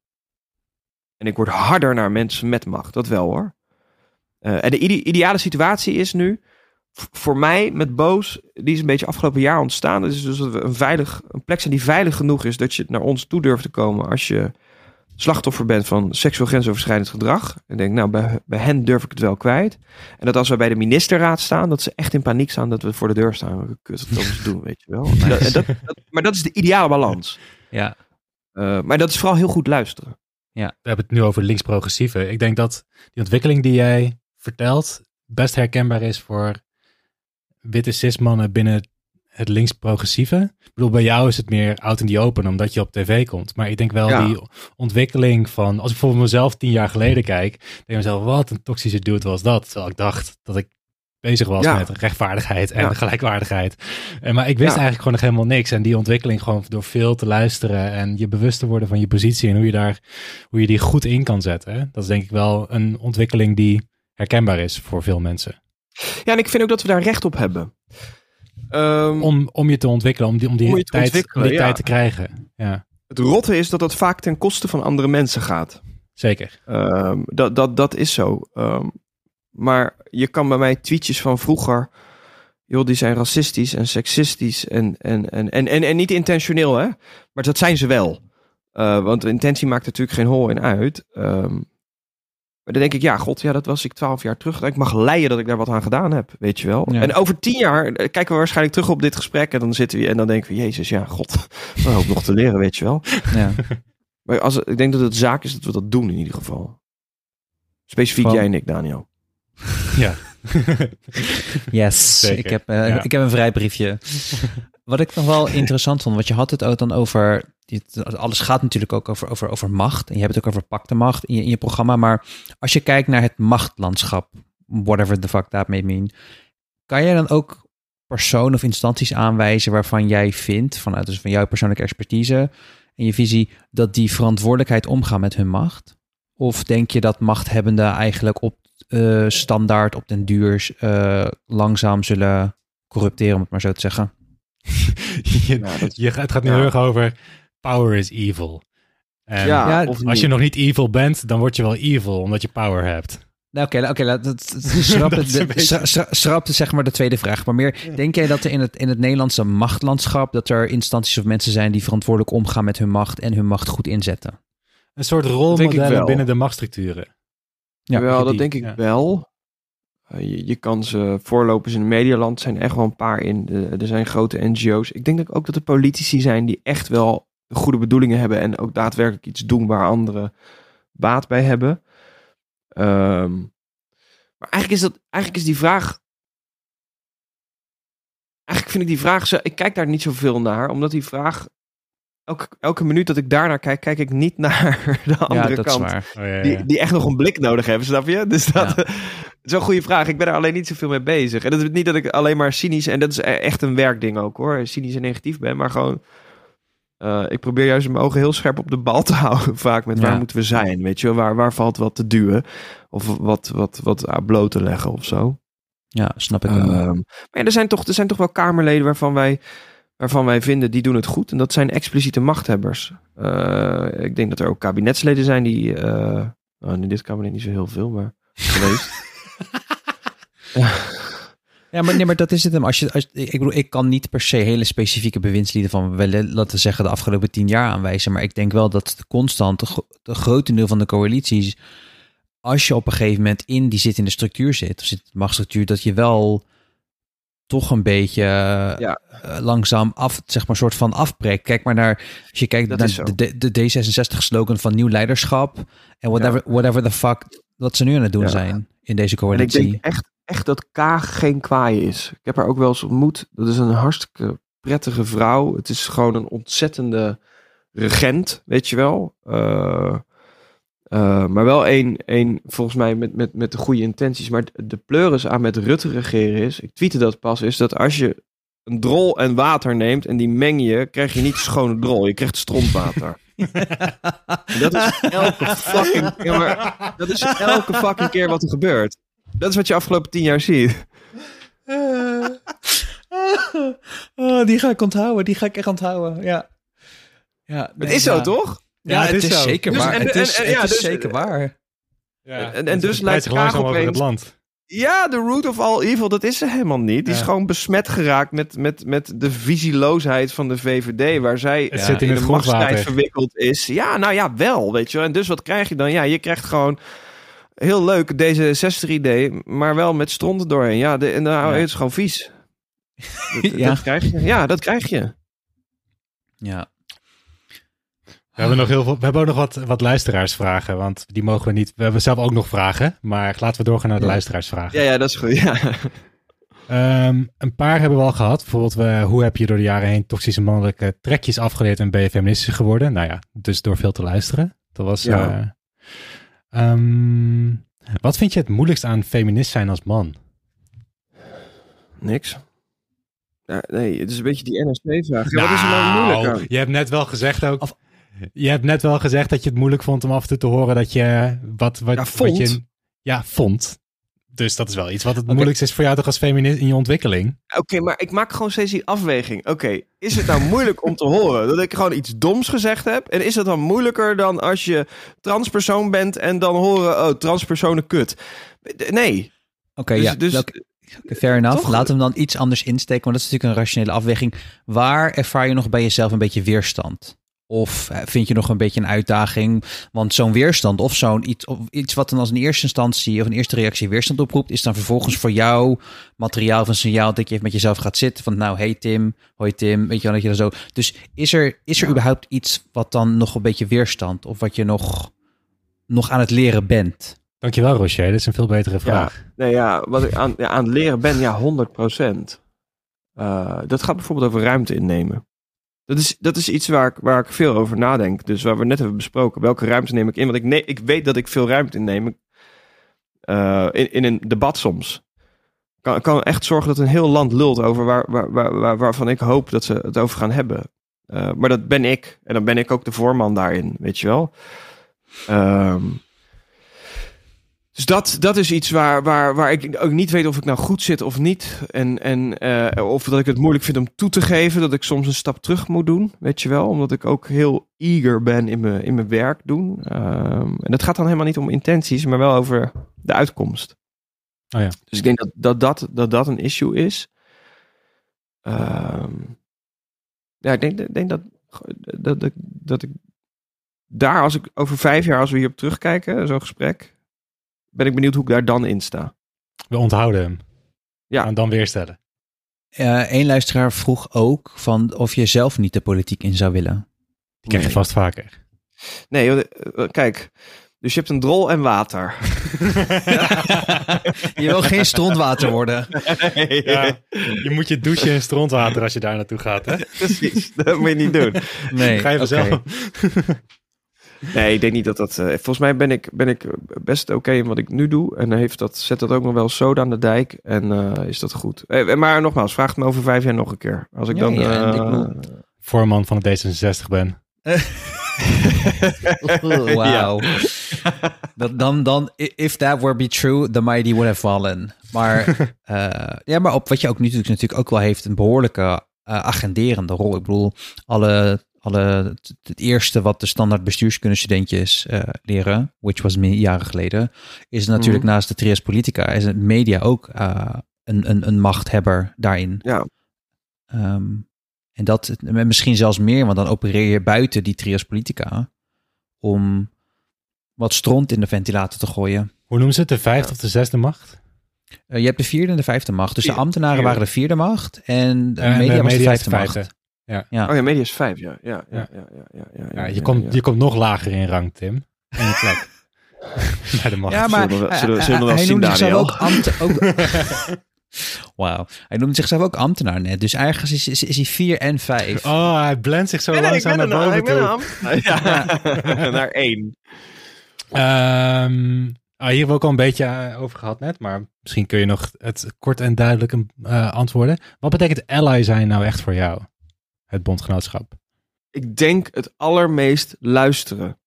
En ik word harder naar mensen met macht. Dat wel hoor. Eh, en de ide- ideale situatie is nu, voor mij met Boos, die is een beetje afgelopen jaar ontstaan. Dat is dus dat we een, veilig, een plek zijn die veilig genoeg is dat je naar ons toe durft te komen als je slachtoffer bent van seksueel grensoverschrijdend gedrag. En denk, nou, bij, bij hen durf ik het wel kwijt. En dat als we bij de ministerraad staan, dat ze echt in paniek staan dat we voor de deur staan. Kut, moeten ze doen, weet je wel. Dat- en dat, dat- maar dat is de ideale balans. Ja. Eh, maar dat is vooral heel goed luisteren. we hebben het nu over links-progressieve. Ik denk dat die ontwikkeling die jij vertelt best herkenbaar is voor witte cis-mannen binnen het links-progressieve. Ik bedoel, bij jou is het meer out in the open, omdat je op tv komt. Maar ik denk wel Ja. die ontwikkeling van, als ik bijvoorbeeld mezelf tien jaar geleden kijk, denk ik mezelf, wat een toxische dude was dat. Terwijl ik dacht dat ik bezig was Ja. met rechtvaardigheid en Ja. gelijkwaardigheid. En, maar ik wist eigenlijk gewoon nog helemaal niks. En die ontwikkeling gewoon door veel te luisteren en je bewust te worden van je positie en hoe je daar, hoe je die goed in kan zetten. hè. Dat is denk ik wel een ontwikkeling die herkenbaar is voor veel mensen. Ja, en ik vind ook dat we daar recht op hebben. Ehm, Om, om je te ontwikkelen, om die, om die, Om je te tijd, om die ja. tijd te krijgen. Ja, Het rotte is dat dat vaak ten koste van andere mensen gaat. zeker. Ehm, dat, dat, dat is zo. Ehm, maar je kan bij mij tweetjes van vroeger. Joh, die zijn racistisch en seksistisch. En, en, en, en, en, en niet intentioneel, hè? Maar dat zijn ze wel. Eh, want de intentie maakt natuurlijk geen hol in uit. Ehm, Maar dan denk ik, ja, god, ja, dat was ik twaalf jaar terug. Ik mag leiden dat ik daar wat aan gedaan heb, weet je wel. Ja. En over tien jaar eh, kijken we waarschijnlijk terug op dit gesprek. En dan zitten we en dan denken we, jezus, ja, god, we hoop nog te leren, weet je wel. Ja. Maar als, ik denk dat het zaak is dat we dat doen in ieder geval. Specifiek jij en ik, Daniel. Ja. Yes, Zeker, ik heb, eh, ja. ik heb een vrijbriefje. Wat ik nog wel interessant vond, want je had het ook dan over... dit- Alles gaat natuurlijk ook over, over, over macht. En je hebt het ook over pakte macht in je, in je programma. Maar als je kijkt naar het machtlandschap, whatever the fuck that may mean... kan jij dan ook personen of instanties aanwijzen waarvan jij vindt... vanuit dus van jouw persoonlijke expertise en je visie... dat die verantwoordelijkheid omgaan met hun macht? Of denk je dat machthebbenden eigenlijk op eh, standaard op den duur eh, langzaam zullen corrupteren, om het maar zo te zeggen. je, Ja, dat- je, het gaat nu ja. heel erg over power is evil. En ja, als niet. je nog niet evil bent, dan word je wel evil, omdat je power hebt. Nou, oké, oké, laat het- het- schrap Dat het- beetje- het, zeg maar de tweede vraag. Maar meer, denk jij dat er in het, in het Nederlandse machtlandschap, dat er instanties of mensen zijn die verantwoordelijk omgaan met hun macht en hun macht goed inzetten? Een soort wel. binnen de machtsstructuren. Ja, dat denk ik ja. wel. Eh, je, je kan ze voorlopers in het medialand zijn er echt wel een paar in. De- er zijn grote NGO's. Ik denk ook dat er politici zijn die echt wel goede bedoelingen hebben en ook daadwerkelijk iets doen waar anderen baat bij hebben. Ehm, maar eigenlijk is dat, eigenlijk is die vraag. Eigenlijk vind ik die vraag, zo, ik kijk daar niet zoveel naar, omdat die vraag elke, elke minuut dat ik daarnaar kijk, kijk ik niet naar de andere ja, kant. Oh, ja, ja. die, die echt nog een blik nodig hebben, snap je? Dus dat, dat is wel een goede vraag. Ik ben er alleen niet zoveel mee bezig. En dat is niet dat ik alleen maar cynisch, en dat is e- echt een werkding ook hoor, cynisch en negatief ben, maar gewoon, eh, ik probeer juist mijn ogen heel scherp op de bal te houden, vaak met waar Ja. moeten we zijn, weet je? Waar, waar valt wat te duwen, of wat, wat, wat bloot te leggen of zo. Ja, snap ik wel. Ehm, maar ja, er, zijn toch, er zijn toch wel Kamerleden waarvan wij, waarvan wij vinden die doen het goed. En dat zijn expliciete machthebbers. Eh, ik denk dat er ook kabinetsleden zijn die. eh, nou, in dit kabinet niet zo heel veel, maar geweest. Ja, maar, nee, maar dat is het hem. Als je, als, ik bedoel, ik kan niet per se hele specifieke bewindslieden van, wel, laten we zeggen, de afgelopen tien jaar aanwijzen. Maar ik denk wel dat de constant, de, de grote deel van de coalities, als je op een gegeven moment in die zit in de structuur zit, of zit in de machtsstructuur, dat je wel toch een beetje Ja. eh, langzaam af, zeg maar, soort van afbreekt. Kijk maar naar, als je kijkt Dat naar de, de, de D66-slogan van nieuw leiderschap en whatever, whatever the fuck, wat ze nu aan het doen Ja. zijn in deze en ik coalitie. denk echt, echt dat Kaag geen kwaai is. Ik heb haar ook wel eens ontmoet. Dat is een hartstikke prettige vrouw. Het is gewoon een ontzettende regent, weet je wel. Eh, eh, maar wel één, één volgens mij met, met, met de goede intenties. Maar de pleuris aan met Rutte regeren is, ik tweette dat pas, is dat als je een drol en water neemt en die meng je, krijg je niet schone drol. Je krijgt strontwater. En dat is elke fucking, dat is elke fucking keer wat er gebeurt. Dat is wat je afgelopen tien jaar ziet. oh, die ga ik onthouden. Die ga ik echt onthouden. Ja. ja Het is zo, toch? Ja, het, is, zo. zeker Dus- waar. en- het is, en- het ja, is dus- zeker waar. Ja, En- en het dus lijkt zich langzaam over het land. Ja, de root of all evil, dat is ze helemaal niet. Die is gewoon besmet geraakt met, met, met de visieloosheid van de VVD, waar zij Het ja, zit in in het de machtsstrijd verwikkeld is. Ja, nou ja, wel, weet je wel. En dus wat krijg je dan? Ja, je krijgt gewoon heel leuk deze 60 idee, maar wel met stronten doorheen. Ja, de, en nou, Ja. het is gewoon vies. dat, Ja. dat krijg je. Ja, dat krijg je. Ja. We hebben, nog heel veel, we hebben ook nog wat, wat luisteraarsvragen, want die mogen we niet. We hebben zelf ook nog vragen, maar laten we doorgaan naar de Ja. luisteraarsvragen. Ja, ja, dat is goed. Ja. Ehm, een paar hebben we al gehad. Bijvoorbeeld, we, hoe heb je door de jaren heen toxische mannelijke trekjes afgeleerd en ben je feministisch geworden? Nou ja, dus door veel te luisteren. Dat was. Ja. eh, ehm, wat vind je het moeilijkst aan feminist zijn als man? Niks. Ja, nee, het is een beetje die NSC-vraag. Ja, wat is er nou moeilijk aan? je hebt net wel gezegd ook. Of- je hebt net wel gezegd dat je het moeilijk vond om af en toe te horen dat je wat, wat, Ja, vond. wat je. Ja, vond. Dus dat is wel iets wat het Oké. moeilijkst is voor jou toch als feminist in je ontwikkeling. Oké, maar ik maak gewoon steeds die afweging. Oké, is het nou moeilijk om te horen dat ik gewoon iets doms gezegd heb? En is dat dan moeilijker dan als je transpersoon bent en dan horen, oh, transpersonen kut? Nee. Oké, Dus- ja. dus- Oké, fair enough. Toch? Laten we hem dan iets anders insteken, want dat is natuurlijk een rationele afweging. Waar ervaar je nog bij jezelf een beetje weerstand? Of eh, vind je nog een beetje een uitdaging? Want zo'n weerstand of zo'n iets, of iets wat dan als een eerste instantie of een eerste reactie weerstand oproept, is dan vervolgens voor jou materiaal of een signaal dat je even met jezelf gaat zitten. Van nou, hey Tim, hoi Tim, weet je wel dat je dan zo. Dus is er, is er überhaupt iets wat dan nog een beetje weerstand of wat je nog, nog aan het leren bent? Dankjewel Rocher, dit is een veel betere vraag. Nee, ja, wat ik aan, ja, aan het leren ben, ja, 100 procent. dat gaat bijvoorbeeld over ruimte innemen. Dat is, dat is iets waar ik, waar ik veel over nadenk. Dus waar we net hebben besproken. Welke ruimte neem ik in? Want ik, nee, ik weet dat ik veel ruimte inneem. eh in, in een debat soms. Kan, kan echt zorgen dat een heel land lult over waar, waar, waar, waar- waarvan ik hoop dat ze het over gaan hebben. Eh, maar dat ben ik. En dan ben ik ook de voorman daarin, weet je wel. Ehm, dus dat, dat is iets waar, waar, waar ik ook niet weet of ik nou goed zit of niet. En, en eh, of dat ik het moeilijk vind om toe te geven. Dat ik soms een stap terug moet doen, weet je wel. Omdat ik ook heel eager ben in mijn, in mijn werk doen. Ehm, en dat gaat dan helemaal niet om intenties, maar wel over de uitkomst. Oh ja. Dus ik denk dat dat, dat, dat, dat een issue is. Ehm, ja, ik denk, denk dat, dat, dat, dat ik daar, als ik over vijf jaar, als we hierop terugkijken, zo'n gesprek, ben ik benieuwd hoe ik daar dan in sta. We onthouden hem. Ja. En dan weer stellen. Eén Eh, luisteraar vroeg ook van of je zelf niet de politiek in zou willen. Die krijg je Nee. vast vaker. Nee, joh, eh, kijk. Dus je hebt een drol en water. je wil geen strontwater worden. Ja, je moet je douchen in strontwater als je daar naartoe gaat. Hè? Precies, dat moet je niet doen. Nee, Ga je vanzelf. Nee, ik denk niet dat dat... eh, volgens mij ben ik, ben ik best oké in wat ik nu doe. En heeft dat, zet dat ook nog wel soda aan de dijk. En eh, is dat goed. Eh, maar nogmaals, vraag het me over vijf jaar nog een keer. Als ik Ja, dan... ja, en ik eh, bedoel- Voorman van de D66 ben. Wauw. Dat- dan, dan, if that were be true, the mighty would have fallen. Maar, eh, ja, maar op wat je ook nu natuurlijk, natuurlijk ook wel heeft, een behoorlijke eh, agenderende rol. Ik bedoel, alle, alle, het, het eerste wat de standaard bestuurskunde-studentjes eh, leren, which was me jaren geleden, is natuurlijk naast de trias politica, is het media ook eh, een, een, een machthebber daarin. Ja. Ehm, en dat misschien zelfs meer, want dan opereer je buiten die trias politica om wat stront in de ventilator te gooien. Hoe noemen ze het? De vijfde of de zesde macht? Eh, je hebt de vierde en de vijfde macht. Dus de ambtenaren vierde. waren de vierde macht en de En media, de was de is vijfde, de macht. vijfde. Oh ja, media is vijf, ja. Ja, ja, Ja. ja, ja, ja, ja, Ja, je, ja, komt, ja. je komt nog lager in rang, Tim. In je plek. Bij de macht. Ja, maar Zullen we- hij- zullen we- hij- zullen we wel hij zien, noemde zichzelf ook Wauw. Hij noemde zichzelf ook ambtenaar net. Dus ergens is, is, is hij vier en vijf. Oh, hij blendt zich zo Nee, nee, ik langzaam ben naar boven ik ben toe. Ja. Naar één. Ehm, ah, hier hebben we ook al een beetje eh, over gehad net, maar misschien kun je nog het kort en duidelijk eh, antwoorden. Wat betekent ally zijn nou echt voor jou? Het bondgenootschap. Ik denk het allermeest luisteren.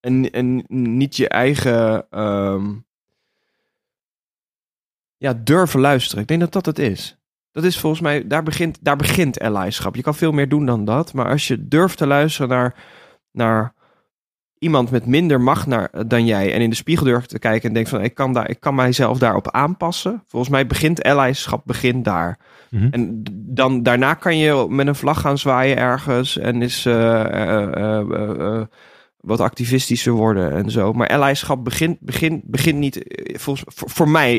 En, en niet je eigen... ehm, ja, durven luisteren. Ik denk dat dat het is. Dat is volgens mij... Daar begint, daar begint allyschap. Je kan veel meer doen dan dat. Maar als je durft te luisteren naar... naar iemand met minder macht naar, dan jij en in de spiegel durft te kijken en denkt van ik kan, daar, ik kan mijzelf daarop aanpassen. Volgens mij begint allyschap begint daar. Mhm. En dan daarna kan je met een vlag gaan zwaaien ergens en is eh, eh, eh, wat activistischer worden en zo. Maar allyschap begint, begint, begint niet, volgens, voor, voor mij,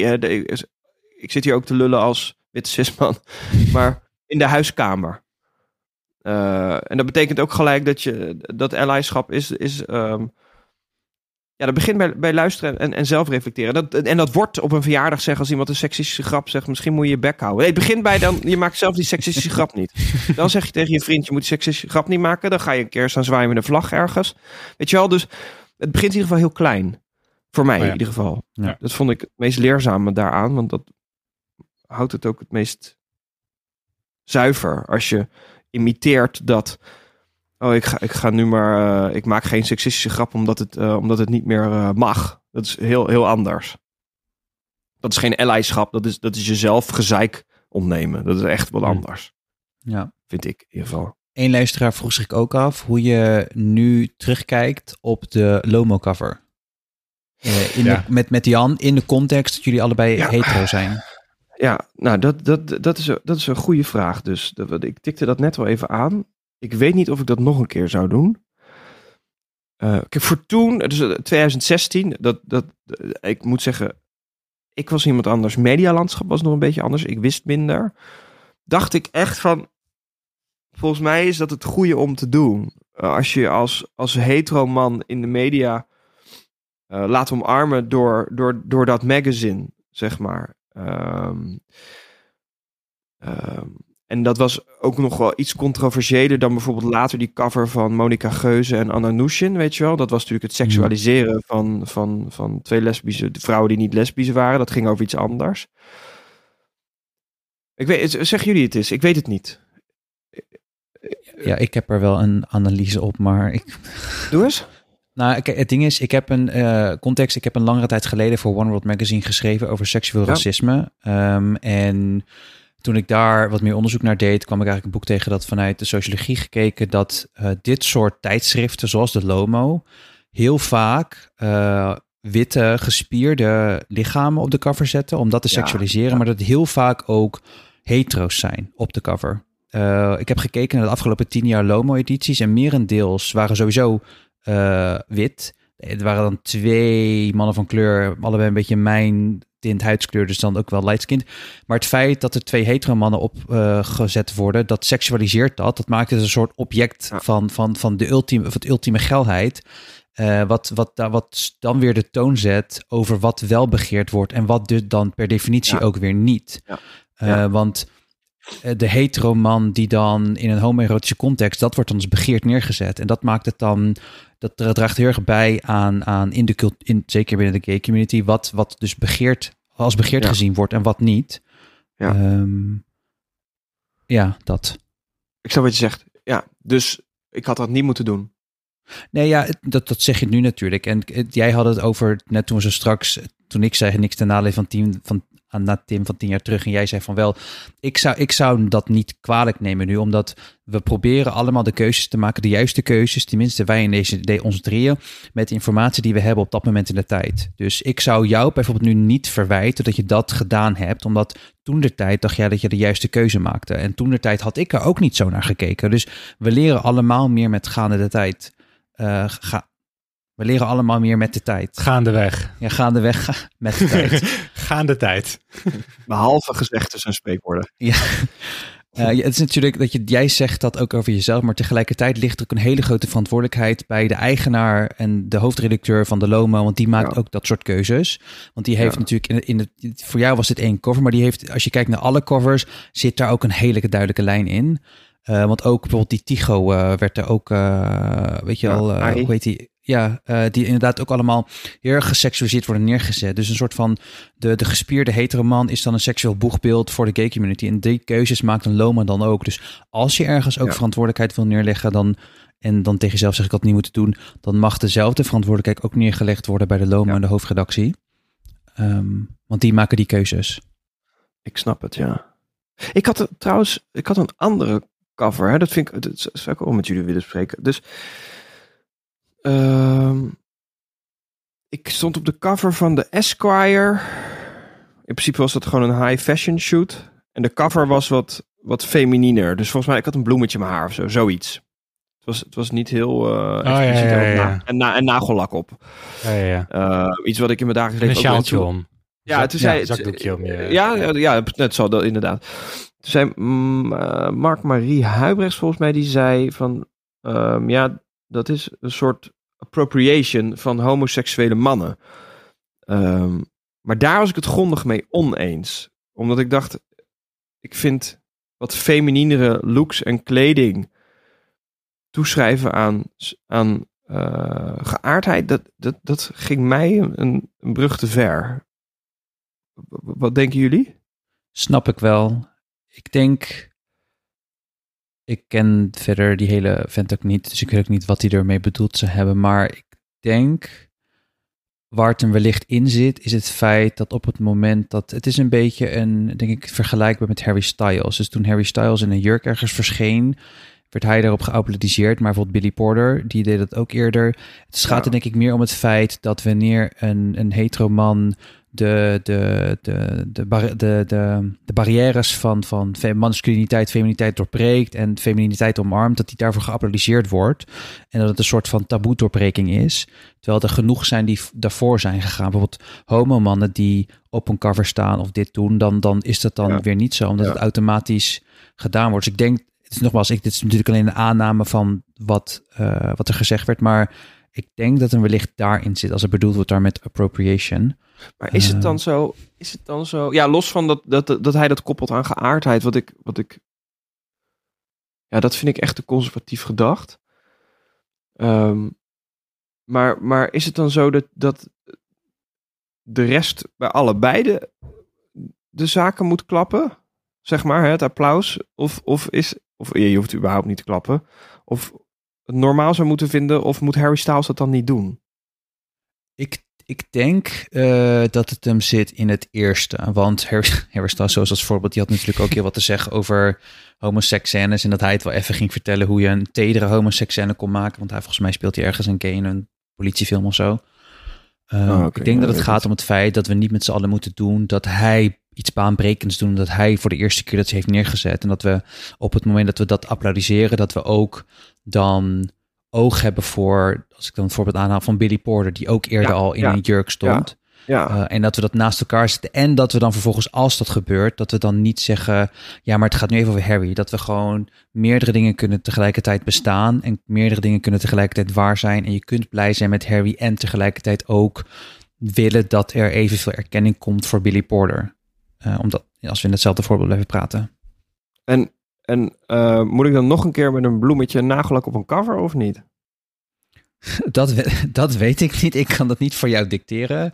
ik zit hier ook te lullen als witte cisman, maar in de huiskamer. En dat betekent ook gelijk dat je dat allyschap is, is ehm, ja, dat begint bij, bij luisteren en, en zelf reflecteren. Dat, en dat wordt op een verjaardag zeggen als iemand een seksistische grap zegt, misschien moet je je bek houden. Nee, het begint bij dan, je maakt zelf die seksistische grap niet. Dan zeg je tegen je vriend, je moet die seksistische grap niet maken. Dan ga je een keer staan zwaaien met een vlag ergens. Weet je wel, dus het begint in ieder geval heel klein. Voor mij Oh ja. in ieder geval. Ja. Dat vond ik het meest leerzame daaraan, want dat houdt het ook het meest zuiver. Als je imiteert dat. Oh, ik ga, ik ga nu maar. eh, ik maak geen seksistische grap omdat het, eh, omdat het niet meer eh, mag. Dat is heel, heel anders. Dat is geen allyschap. Dat is, dat is jezelf gezeik ontnemen. Dat is echt wel Hmm. anders. Ja. Vind ik in ieder geval. Eén luisteraar vroeg zich ook af hoe je nu terugkijkt op de Lomo-cover. Eh, in Ja. de- met, met Jan in de context dat jullie allebei Ja. hetero zijn. Ja, nou, dat, dat, dat, is, een- dat is een goede vraag. Dus dat, ik tikte dat net wel even aan. Ik weet niet of ik dat nog een keer zou doen. Eh, kijk, voor toen, dus eh, 2016, dat, dat, eh, ik moet zeggen, ik was iemand anders. Medialandschap was nog een beetje anders. Ik wist minder. Dacht ik echt van, volgens mij is dat het goede om te doen. Eh, als je als, als hetero man in de media eh, laat omarmen door, door, door dat magazine, zeg maar. Ehm, en dat was ook nog wel iets controversiëler dan bijvoorbeeld later die cover van Monica Geuze en Anna Nushin, weet je wel. Dat was natuurlijk het seksualiseren van, van, van twee lesbische vrouwen die niet lesbisch waren. Dat ging over iets anders. Ik weet, zeggen jullie het is? Ik weet het niet. Ja, ik heb er wel een analyse op, maar ik... Doe eens. Nou, kijk, het ding is, ik heb een eh, context. Ik heb een langere tijd geleden voor One World Magazine geschreven over seksueel Ja. racisme. Ehm, en toen ik daar wat meer onderzoek naar deed, kwam ik eigenlijk een boek tegen dat vanuit de sociologie gekeken dat eh, dit soort tijdschriften, zoals de Lomo, heel vaak eh, witte, gespierde lichamen op de cover zetten om dat te Ja, seksualiseren, ja. maar dat heel vaak ook hetero's zijn op de cover. Eh, ik heb gekeken naar de afgelopen tien jaar Lomo-edities en merendeels waren sowieso wit. Er waren dan twee mannen van kleur, allebei een beetje mijn tint huidskleur, dus dan ook wel lightskind. Maar het feit dat er twee hetero mannen op eh, gezet worden, dat seksualiseert dat. Dat maakt het een soort object Ja. van, van, van de ultieme, van het ultieme geilheid. Eh, wat, wat, wat dan weer de toon zet over wat wel begeerd wordt en wat dus dan per definitie Ja. ook weer niet. Ja. Eh. Want de hetero man die dan in een homoerotische context, dat wordt dan als begeerd neergezet. En dat maakt het dan, dat dra- draagt heel erg bij aan, aan in de cult, in, zeker binnen de gay community, wat, wat dus begeerd, als begeerd Ja. gezien wordt en wat niet. Ja. Ehm, ja, dat. Ik snap wat je zegt. Ja, dus ik had dat niet moeten doen. Nee, ja, dat, dat zeg je nu natuurlijk. En jij had het over, net toen we zo straks, toen ik zei niks ten nadele van Tim, van, aan na Tim van tien jaar terug. En jij zei van wel, ik zou, ik zou dat niet kwalijk nemen nu, omdat we proberen allemaal de keuzes te maken, de juiste keuzes, tenminste wij in deze de, ons drieën, met de informatie die we hebben op dat moment in de tijd. Dus ik zou jou bijvoorbeeld nu niet verwijten dat je dat gedaan hebt, omdat toen de tijd dacht jij dat je de juiste keuze maakte. En toen de tijd had ik er ook niet zo naar gekeken. Dus we leren allemaal meer met gaande de tijd. Eh, ga, we leren allemaal meer met de tijd. Gaandeweg. Ja, gaandeweg ga- met de tijd. Gaande tijd. Behalve gezegdes en spreekwoorden. ja. Eh, ja, het is natuurlijk dat je, jij zegt dat ook over jezelf, maar tegelijkertijd ligt er ook een hele grote verantwoordelijkheid bij de eigenaar en de hoofdredacteur van de Lomo, want die maakt Ja. ook dat soort keuzes. Want die heeft Ja. natuurlijk in, in het, voor jou was dit één cover, maar die heeft, als je kijkt naar alle covers, zit daar ook een hele duidelijke lijn in. Eh, want ook bijvoorbeeld die Tigo eh, werd er ook, eh, weet je eh, Arie. hoe heet die? Ja, eh, die inderdaad ook allemaal heel erg geseksualiseerd worden neergezet. Dus een soort van de, de gespierde heteroman is dan een seksueel boegbeeld voor de gay community. En die keuzes maakt een Loma dan ook. Dus als je ergens ook Ja. verantwoordelijkheid wil neerleggen, dan, en dan tegen jezelf zeg ik dat niet moeten doen, dan mag dezelfde verantwoordelijkheid ook neergelegd worden bij de Loma Ja. en de hoofdredactie. Ehm, want die maken die keuzes. Ik snap het, ja. Ik had trouwens, ik had een andere cover. Hè? Dat vind ik, dat zou ik ook met jullie willen spreken. Dus, ehm, ik stond op de cover van de Esquire. In principe was dat gewoon een high fashion shoot. En de cover was wat, wat femininer. Dus volgens mij, ik had een bloemetje in mijn haar of zo, zoiets. Het was, het was niet heel uh, ja, ja, ja, ja. En, na, en nagellak op. Ja, ja, ja. Uh, iets wat ik in mijn dagelijks Een leven ook sjaaltje doe. om. Ja, toen zei zakdoekje om je. Ja, ja, ja, net zo dat inderdaad. Toen zei mm, Mark-Marie Huibrechts volgens mij, die zei van... Um, ja, dat is een soort appropriation van homoseksuele mannen. Um, maar daar was ik het grondig mee oneens. Omdat ik dacht, ik vind wat femininere looks en kleding toeschrijven aan, aan uh, geaardheid, dat, dat, dat ging mij een brug te ver. Wat denken jullie? Snap ik wel. Ik denk. Ik ken verder die hele vent ook niet, dus ik weet ook niet wat hij ermee bedoeld zou hebben. Maar ik denk. Waar het hem wellicht in zit, is het feit dat op het moment dat. Het is een beetje een, denk ik, vergelijkbaar met Harry Styles. Dus toen Harry Styles in een jurk ergens verscheen, werd hij daarop geapplaudiseerd. Maar bijvoorbeeld Billy Porter, die deed dat ook eerder. Het gaat Ja. er denk ik meer om het feit dat wanneer een, een hetero man de, de, de, de, bar- de, de, de barrières van, van masculiniteit, feminiteit doorbreekt en femininiteit omarmt, dat die daarvoor geapplaudiseerd wordt. En dat het een soort van taboe doorbreking is. Terwijl er genoeg zijn die daarvoor zijn gegaan. Bijvoorbeeld homomannen die op een cover staan of dit doen, dan, dan is dat dan Ja. weer niet zo, omdat Ja. het automatisch gedaan wordt. Dus ik denk, het is nogmaals, ik, dit is natuurlijk alleen een aanname van wat, eh, wat er gezegd werd, maar ik denk dat er wellicht daarin zit, als het bedoeld wordt daar met appropriation. Maar is het dan zo? Is het dan zo? Ja, los van dat, dat, dat hij dat koppelt aan geaardheid, wat ik, wat ik. Ja, dat vind ik echt te conservatief gedacht. Ehm, maar, maar is het dan zo dat, dat de rest bij allebei de, de zaken moet klappen? Zeg maar, het applaus? Of, of is. Of je hoeft überhaupt niet te klappen. Of normaal zou moeten vinden, of moet Harry Styles dat dan niet doen? Ik, ik denk eh, dat het hem zit in het eerste. Want Harry, Harry Styles, zoals als voorbeeld, die had natuurlijk ook heel wat te zeggen over homoseksuenes. En dat hij het wel even ging vertellen hoe je een tedere homoseksuele kon maken. Want hij volgens mij speelt hij ergens een gay in een politiefilm of zo. Eh, Oh, oké. Ik denk Ja, dat het gaat het. om het feit dat we niet met z'n allen moeten doen dat hij iets baanbrekends doen. Dat hij voor de eerste keer dat ze heeft neergezet. En dat we op het moment dat we dat applaudisseren, dat we ook dan oog hebben voor, als ik dan een voorbeeld aanhaal van Billy Porter, die ook eerder Ja, al in ja, een jurk stond. Ja, Uh, en dat we dat naast elkaar zetten. En dat we dan vervolgens, als dat gebeurt, dat we dan niet zeggen: ja, maar het gaat nu even over Harry. Dat we gewoon meerdere dingen kunnen tegelijkertijd bestaan. En meerdere dingen kunnen tegelijkertijd waar zijn. En je kunt blij zijn met Harry. En tegelijkertijd ook willen dat er evenveel erkenning komt voor Billy Porter. Uh, omdat, als we in hetzelfde voorbeeld blijven praten. En, en eh, moet ik dan nog een keer met een bloemetje nagellak op een cover of niet? Dat, we- dat weet ik niet. Ik kan dat niet voor jou dicteren.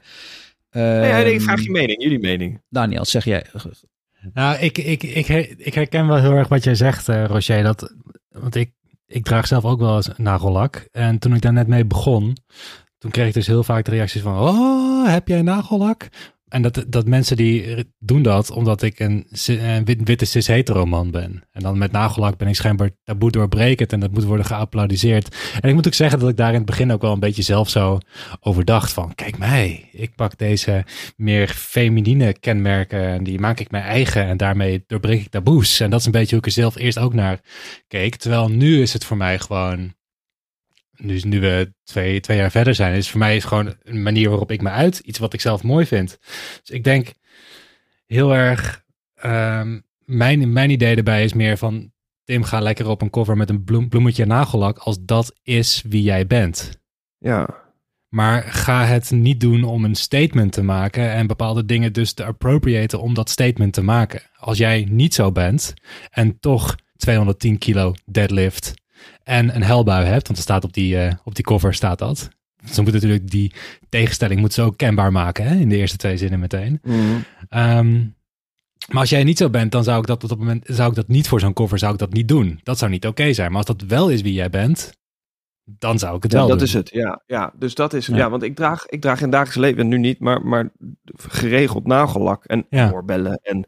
nee, nee, ik Ehm, vraag je mening, jullie mening. Daniel, zeg jij. Nou, ik, ik, ik, ik herken wel heel erg wat jij zegt, eh Roger. Dat, want ik, ik draag zelf ook wel eens nagellak. En toen ik daar net mee begon, toen kreeg ik dus heel vaak de reacties van... Oh, heb jij nagellak? En dat, dat mensen die doen dat omdat ik een, witte cis-hetero man ben. En dan met nagellak ben ik schijnbaar taboe doorbrekend en dat moet worden geapplaudiseerd. En ik moet ook zeggen dat ik daar in het begin ook wel een beetje zelf zo over dacht van... Kijk mij, ik pak deze meer feminine kenmerken en die maak ik mijn eigen en daarmee doorbreek ik taboes. En dat is een beetje hoe ik er zelf eerst ook naar keek. Terwijl nu is het voor mij gewoon, nu, nu we twee, twee jaar verder zijn, is voor mij is gewoon een manier waarop ik me uit, iets wat ik zelf mooi vind. Dus ik denk heel erg, ehm, mijn, mijn idee erbij is meer van, Tim ga lekker op een cover met een bloem, bloemetje nagellak als dat is wie jij bent. Ja, Maar ga het niet doen om een statement te maken en bepaalde dingen dus te appropriaten om dat statement te maken. Als jij niet zo bent en toch 210 kilo deadlift en een helbui hebt, want er staat op die, eh, op die cover staat dat. Ze moeten natuurlijk die tegenstelling moeten ze ook kenbaar maken hè, in de eerste twee zinnen meteen. Mhm. Ehm, maar als jij niet zo bent, dan zou ik dat op dat moment zou ik dat niet voor zo'n cover zou ik dat niet doen. Dat zou niet oké zijn. Maar als dat wel is wie jij bent, dan zou ik het Ja, wel dat doen. is het, ja. ja dus dat is, ja. Ja. want ik draag, ik draag in dagelijks leven nu niet, maar, maar geregeld nagellak en Ja. oorbellen en...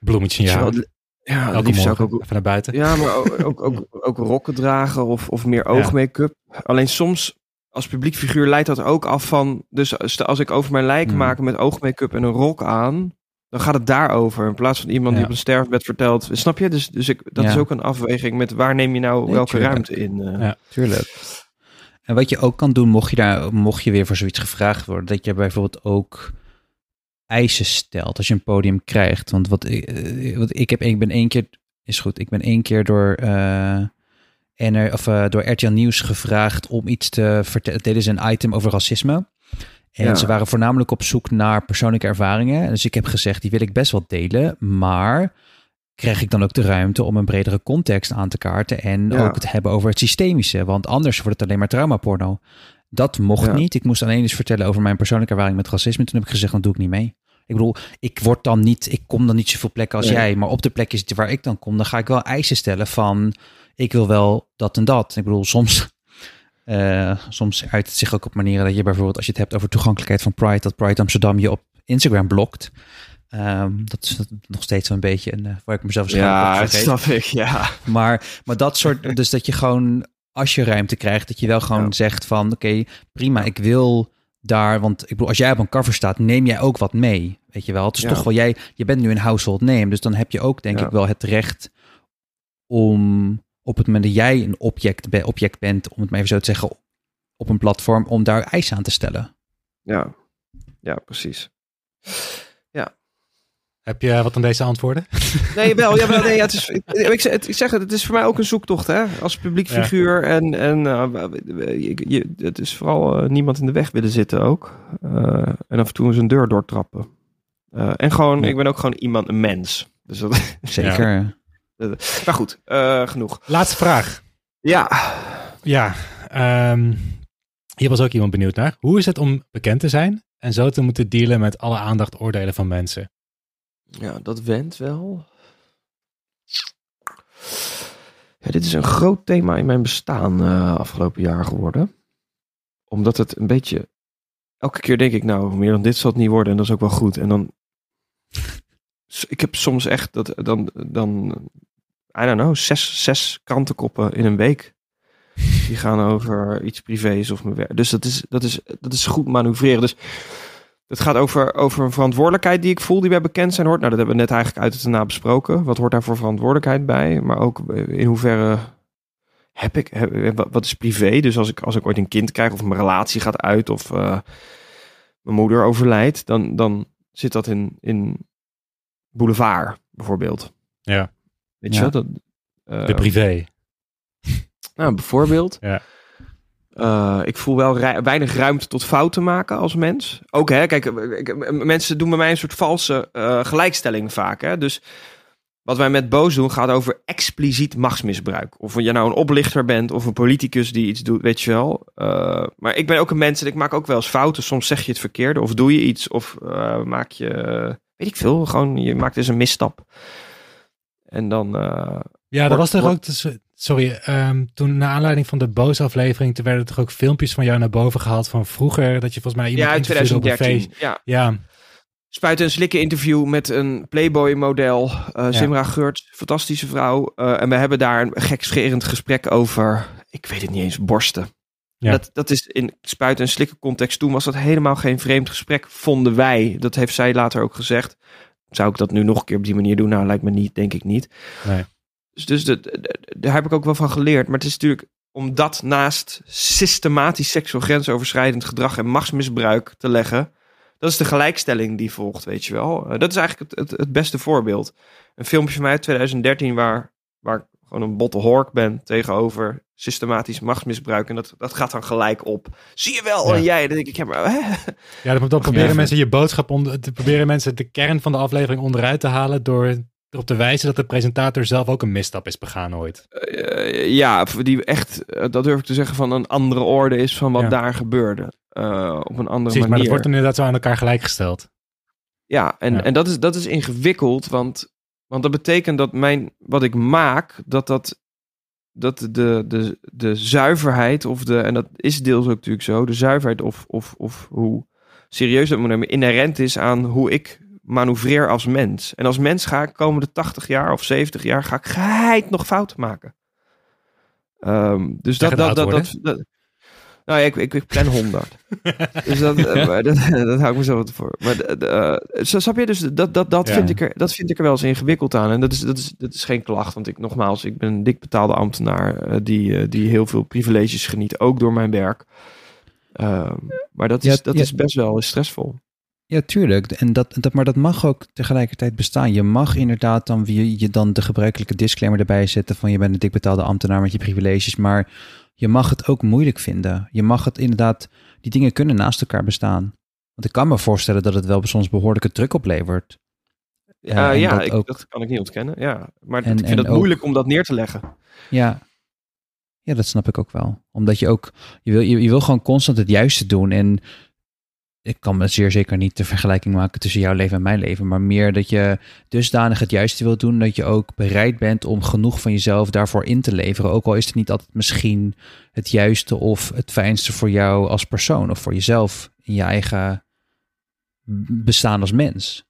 Bloemetje in je Ja, ja Elke liefst zou ik morgen ook even naar buiten. Ja, maar ook, ook, ook, ook rokken dragen of, of meer oogmake-up. Alleen soms als publiekfiguur leidt dat ook af van... Dus als- ik over mijn lijk Hmm. maak met oogmake-up en een rok aan... dan gaat het daarover. In plaats van iemand die op een sterfbed vertelt... Snap je? Dus, dus ik, dat Ja. is ook een afweging met waar neem je nou Nee, welke tuurlijk. ruimte in. eh. Ja. Tuurlijk. En wat je ook kan doen, mocht je, daar, mocht je weer voor zoiets gevraagd worden, dat je bijvoorbeeld ook eisen stelt als je een podium krijgt. Want wat, ik- eh, wat ik heb, ik ben één keer, is goed, ik ben één keer door, eh NR, of, eh, door RTL Nieuws gevraagd om iets te vertellen. Dit is een item over racisme. En Ja. ze waren voornamelijk op zoek naar persoonlijke ervaringen. Dus ik heb gezegd, die wil ik best wel delen, maar krijg ik dan ook de ruimte om een bredere context aan te kaarten en Ja. ook het hebben over het systemische, want anders wordt het alleen maar traumaporno. Dat mocht Ja. niet. Ik moest alleen eens vertellen over mijn persoonlijke ervaring met racisme. Toen heb ik gezegd, dan doe ik niet mee. Ik bedoel, ik word dan niet, ik kom dan niet zoveel plekken als Nee. jij, maar op de plekjes waar ik dan kom, dan ga ik wel eisen stellen van, ik wil wel dat en dat. Ik bedoel, soms, eh, soms uit het zich ook op manieren dat je bijvoorbeeld, als je het hebt over toegankelijkheid van Pride, dat Pride Amsterdam je op Instagram blokt. Ehm, dat is nog steeds zo'n beetje een, eh, waar ik mezelf Ja, dat snap ik, ja. Maar, maar dat soort, dus dat je gewoon, als je ruimte krijgt, dat je wel gewoon Ja. zegt van, oké, prima, ik wil daar, want ik bedoel, als jij op een cover staat, neem jij ook wat mee, weet je wel. Het is Ja. toch wel, jij, je bent nu een household name, dus dan heb je ook, denk Ja. ik wel, het recht om op het moment dat jij een object, object bent, om het maar even zo te zeggen, op een platform, om daar eisen aan te stellen. Ja, ja precies. Heb je wat aan deze antwoorden? Nee, wel. Ja, wel nee, ja, het is, ik, ik, zeg- ik zeg het, het is voor mij ook een zoektocht, hè? Als publiek Ja. figuur. En, en eh, je, je, het is vooral eh, niemand in de weg willen zitten ook. Eh, en af en toe eens een deur doortrappen. Eh, en gewoon, Ja. ik ben ook gewoon iemand, een mens. Dus dat, Zeker. maar goed, eh, genoeg. Laatste vraag. Ja, Ja, ehm, hier was ook iemand benieuwd naar. Hoe is het om bekend te zijn en zo te moeten dealen met alle aandacht oordelen van mensen? Ja dat went wel. Ja, dit is een groot thema in mijn bestaan eh, afgelopen jaar geworden. Omdat het een beetje... Elke keer denk ik, nou, meer dan dit zal het niet worden. En dat is ook wel goed. En dan... Ik heb soms echt dat dan... dan I don't know, zes, zes krantenkoppen in een week. Die gaan over iets privés of mijn werk. Dus dat is, dat is, dat is goed manoeuvreren. Dus het gaat over, over een verantwoordelijkheid die ik voel, die bij bekend zijn hoort. Nou, dat hebben we net eigenlijk uit het na besproken. Wat hoort daar voor verantwoordelijkheid bij? Maar ook in hoeverre heb ik, heb, wat- is privé? Dus als ik, als ik ooit een kind krijg of mijn relatie gaat uit of eh, mijn moeder overlijdt, dan, dan zit dat in, in boulevard bijvoorbeeld. Ja. Weet je Ja. wel? Dat, eh, De privé. nou, bijvoorbeeld. Ja. Eh, ik voel wel weinig ruimte tot fouten maken als mens. Ook hè, kijk, eh, mensen doen bij mij een soort valse eh, gelijkstelling vaak. Hè? Dus wat wij met boos doen gaat over expliciet machtsmisbruik. Of je nou een oplichter bent of een politicus die iets doet, weet je wel. Maar ik ben ook een mens en ik maak ook wel eens fouten. Soms zeg je het verkeerde of doe je iets of maak je, weet ik veel, gewoon je maakt dus een misstap. En dan, Ja, dat was toch ook... dus- Sorry, ehm, toen naar aanleiding van de Boos-aflevering... toen werden er toch ook filmpjes van jou naar boven gehaald van vroeger... dat je volgens mij iemand ja, in interviewde op een 2013. feest. Ja, Ja, Spuiten en slikken interview met een Playboy-model, eh Ja. Zimra Geurt, fantastische vrouw. Eh, en we hebben daar een gekscherend gesprek over, ik weet het niet eens, borsten. Ja. Dat, dat is in spuiten en slikken context toen was dat helemaal geen vreemd gesprek, vonden wij. Dat heeft zij later ook gezegd. Zou ik dat nu nog een keer op die manier doen? Nou, lijkt me niet, denk ik niet. Nee. Dus, dus de- de- de- daar heb ik ook wel van geleerd. Maar het is natuurlijk om dat naast systematisch seksueel grensoverschrijdend gedrag en machtsmisbruik te leggen. Dat is de gelijkstelling die volgt, weet je wel. Eh, dat is eigenlijk het, het, het beste voorbeeld. Een filmpje van mij uit 2013 waar, waar ik gewoon een botte hork ben tegenover systematisch machtsmisbruik. En dat, dat gaat dan gelijk op. Zie je wel? Ja. En jij, dan denk ik, ja, maar, hè? ja dan, dan proberen Ja. mensen je boodschap... Onder, te proberen mensen de kern van de aflevering onderuit te halen... door erop te wijzen dat de presentator zelf ook een misstap is begaan ooit. Eh, ja, die echt, eh, dat durf ik te zeggen, van een andere orde is van wat Ja. daar gebeurde. Eh, op een andere Precies, maar dat wordt inderdaad zo aan elkaar gelijkgesteld. Ja, en, Ja. en dat, is, dat is ingewikkeld, want, want dat betekent dat mijn, wat ik maak, dat dat, dat de, de, de zuiverheid, of de, en dat is deels ook natuurlijk zo, de zuiverheid of, of, of hoe serieus dat moet nemen, inherent is aan hoe ik manoeuvreer als mens. En als mens ga ik komende 80 jaar of 70 jaar, ga ik geheid nog fouten maken. Ehm, dus dat, dat, dat, dat, dat- nou ja, ik, ik, ik plan 100. Dus dat, eh, dat, dat hou ik mezelf wat voor. Maar zo snap je? Dus dat, dat, dat, Ja. vind ik er, dat vind ik er wel eens ingewikkeld aan. En dat is, dat is, dat is geen klacht. Want ik, nogmaals, ik ben een dik betaalde ambtenaar eh, die, die heel veel privileges geniet. Ook door mijn werk. Ehm, maar dat, is, Ja, dat ja. is best wel stressvol. Ja, tuurlijk. En dat, dat, maar dat mag ook tegelijkertijd bestaan. Je mag inderdaad dan wie je dan de gebruikelijke disclaimer erbij zetten van je bent een dik betaalde ambtenaar met je privileges, maar je mag het ook moeilijk vinden. Je mag het inderdaad, die dingen kunnen naast elkaar bestaan. Want ik kan me voorstellen dat het wel soms behoorlijke druk oplevert. Ja, Ja, dat ik, ook- dat kan ik niet ontkennen. Ja. Maar En- ik vind het ook- moeilijk om dat neer te leggen. Ja. Ja, dat snap ik ook wel. Omdat je ook, je wil, je, je wil gewoon constant het juiste doen. En ik kan me zeer zeker niet de vergelijking maken tussen jouw leven en mijn leven. Maar meer dat je dusdanig het juiste wilt doen. Dat je ook bereid bent om genoeg van jezelf daarvoor in te leveren. Ook al is het niet altijd misschien het juiste of het fijnste voor jou als persoon. Of voor jezelf in je eigen bestaan als mens.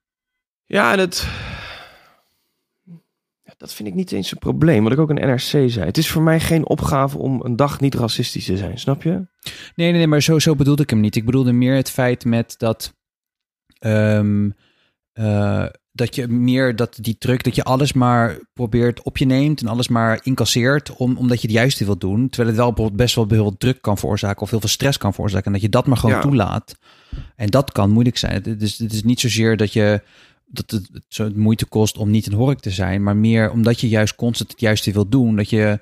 Ja, en het... Dat vind ik niet eens een probleem, wat ik ook een NRC zei. Het is voor mij geen opgave om een dag niet racistisch te zijn, snap je? Nee, nee, nee, maar zo, zo bedoelde ik hem niet. Ik bedoelde meer het feit met dat. ehm, eh, dat je meer dat die druk, dat je alles maar probeert op je neemt en alles maar incasseert, om, omdat je het juiste wilt doen. Terwijl het wel bijvoorbeeld best wel heel veel druk kan veroorzaken of heel veel stress kan veroorzaken. En dat je dat maar gewoon Ja. toelaat. En dat kan moeilijk zijn. Het is, het is niet zozeer dat je dat het het moeite kost om niet een hork te zijn, maar meer omdat je juist constant het juiste wilt doen. Dat je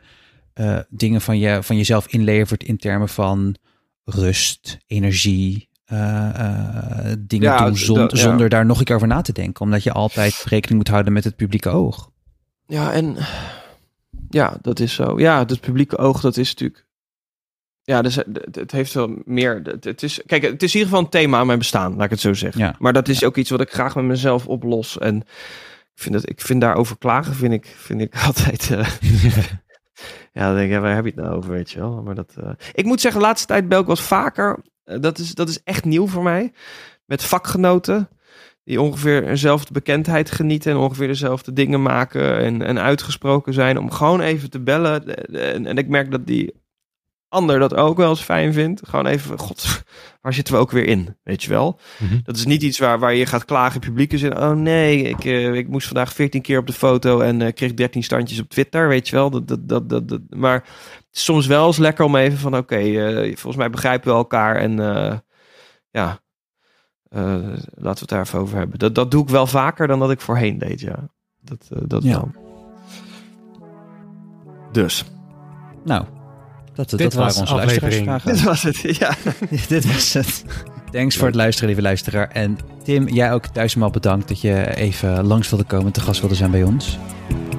eh, dingen van, je, van jezelf inlevert in termen van rust, energie, eh, eh, dingen Ja, doen d- zon- dat- ja. zonder daar nog een keer over na te denken. Omdat je altijd rekening moet houden met het publieke oog. Ja, en ja, dat is zo. Ja, het publieke oog, dat is natuurlijk. Ja, dus het, heeft wel meer. Het, het is, kijk, het is in ieder geval een thema aan mijn bestaan, laat ik het zo zeggen. Ja. Maar dat is ook iets wat ik graag met mezelf oplos. En ik vind, dat, ik vind daarover klagen, vind ik, vind ik altijd. ja, dan denk ik, waar heb je het nou over, weet je wel? Maar dat, eh, ik moet zeggen, de laatste tijd bel ik wat vaker. eh, dat, is, dat is echt nieuw voor mij. Met vakgenoten die ongeveer dezelfde bekendheid genieten en ongeveer dezelfde dingen maken en, en uitgesproken zijn, om gewoon even te bellen. En, en ik merk dat die ander dat ook wel eens fijn vindt. Gewoon even, god, waar zitten we ook weer in, weet je wel? Mhm. Dat is niet iets waar, waar je gaat klagen in publieke zin. Oh nee, ik, eh, ik moest vandaag 14 keer op de foto en eh, kreeg 13 standjes op Twitter, weet je wel? Dat, dat, dat, dat, dat- maar soms wel eens lekker om even van, oké, eh, volgens mij begrijpen we elkaar en ja, laten we het daar even over hebben. Dat, dat doe ik wel vaker dan dat ik voorheen deed, ja. Dat, dat Ja. wel. Dus. Nou, dat, dat Dit waren was onze aflevering. luisteraarsvragen. Dit was het, ja. Dit was het. Thanks voor het luisteren, lieve luisteraar. En Tim, jij ook duizendmaal bedankt dat je even langs wilde komen, te gast wilde zijn bij ons.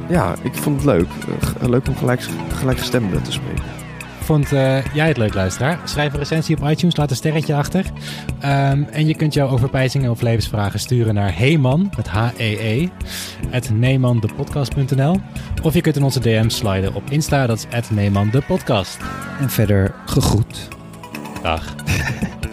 Ja, ik vond het leuk. Eh, leuk om gelijk, gelijkgestemden te spreken. Vond eh, jij het leuk, luisteraar? Schrijf een recensie op iTunes, laat een sterretje achter. Ehm, en je kunt jouw overpijzingen of levensvragen sturen naar Heeman, met H-E-E, at neemandepodcast.nl. Of je kunt in onze DM's sliden op Insta, dat is at neemandepodcast. En verder gegroet. Dag.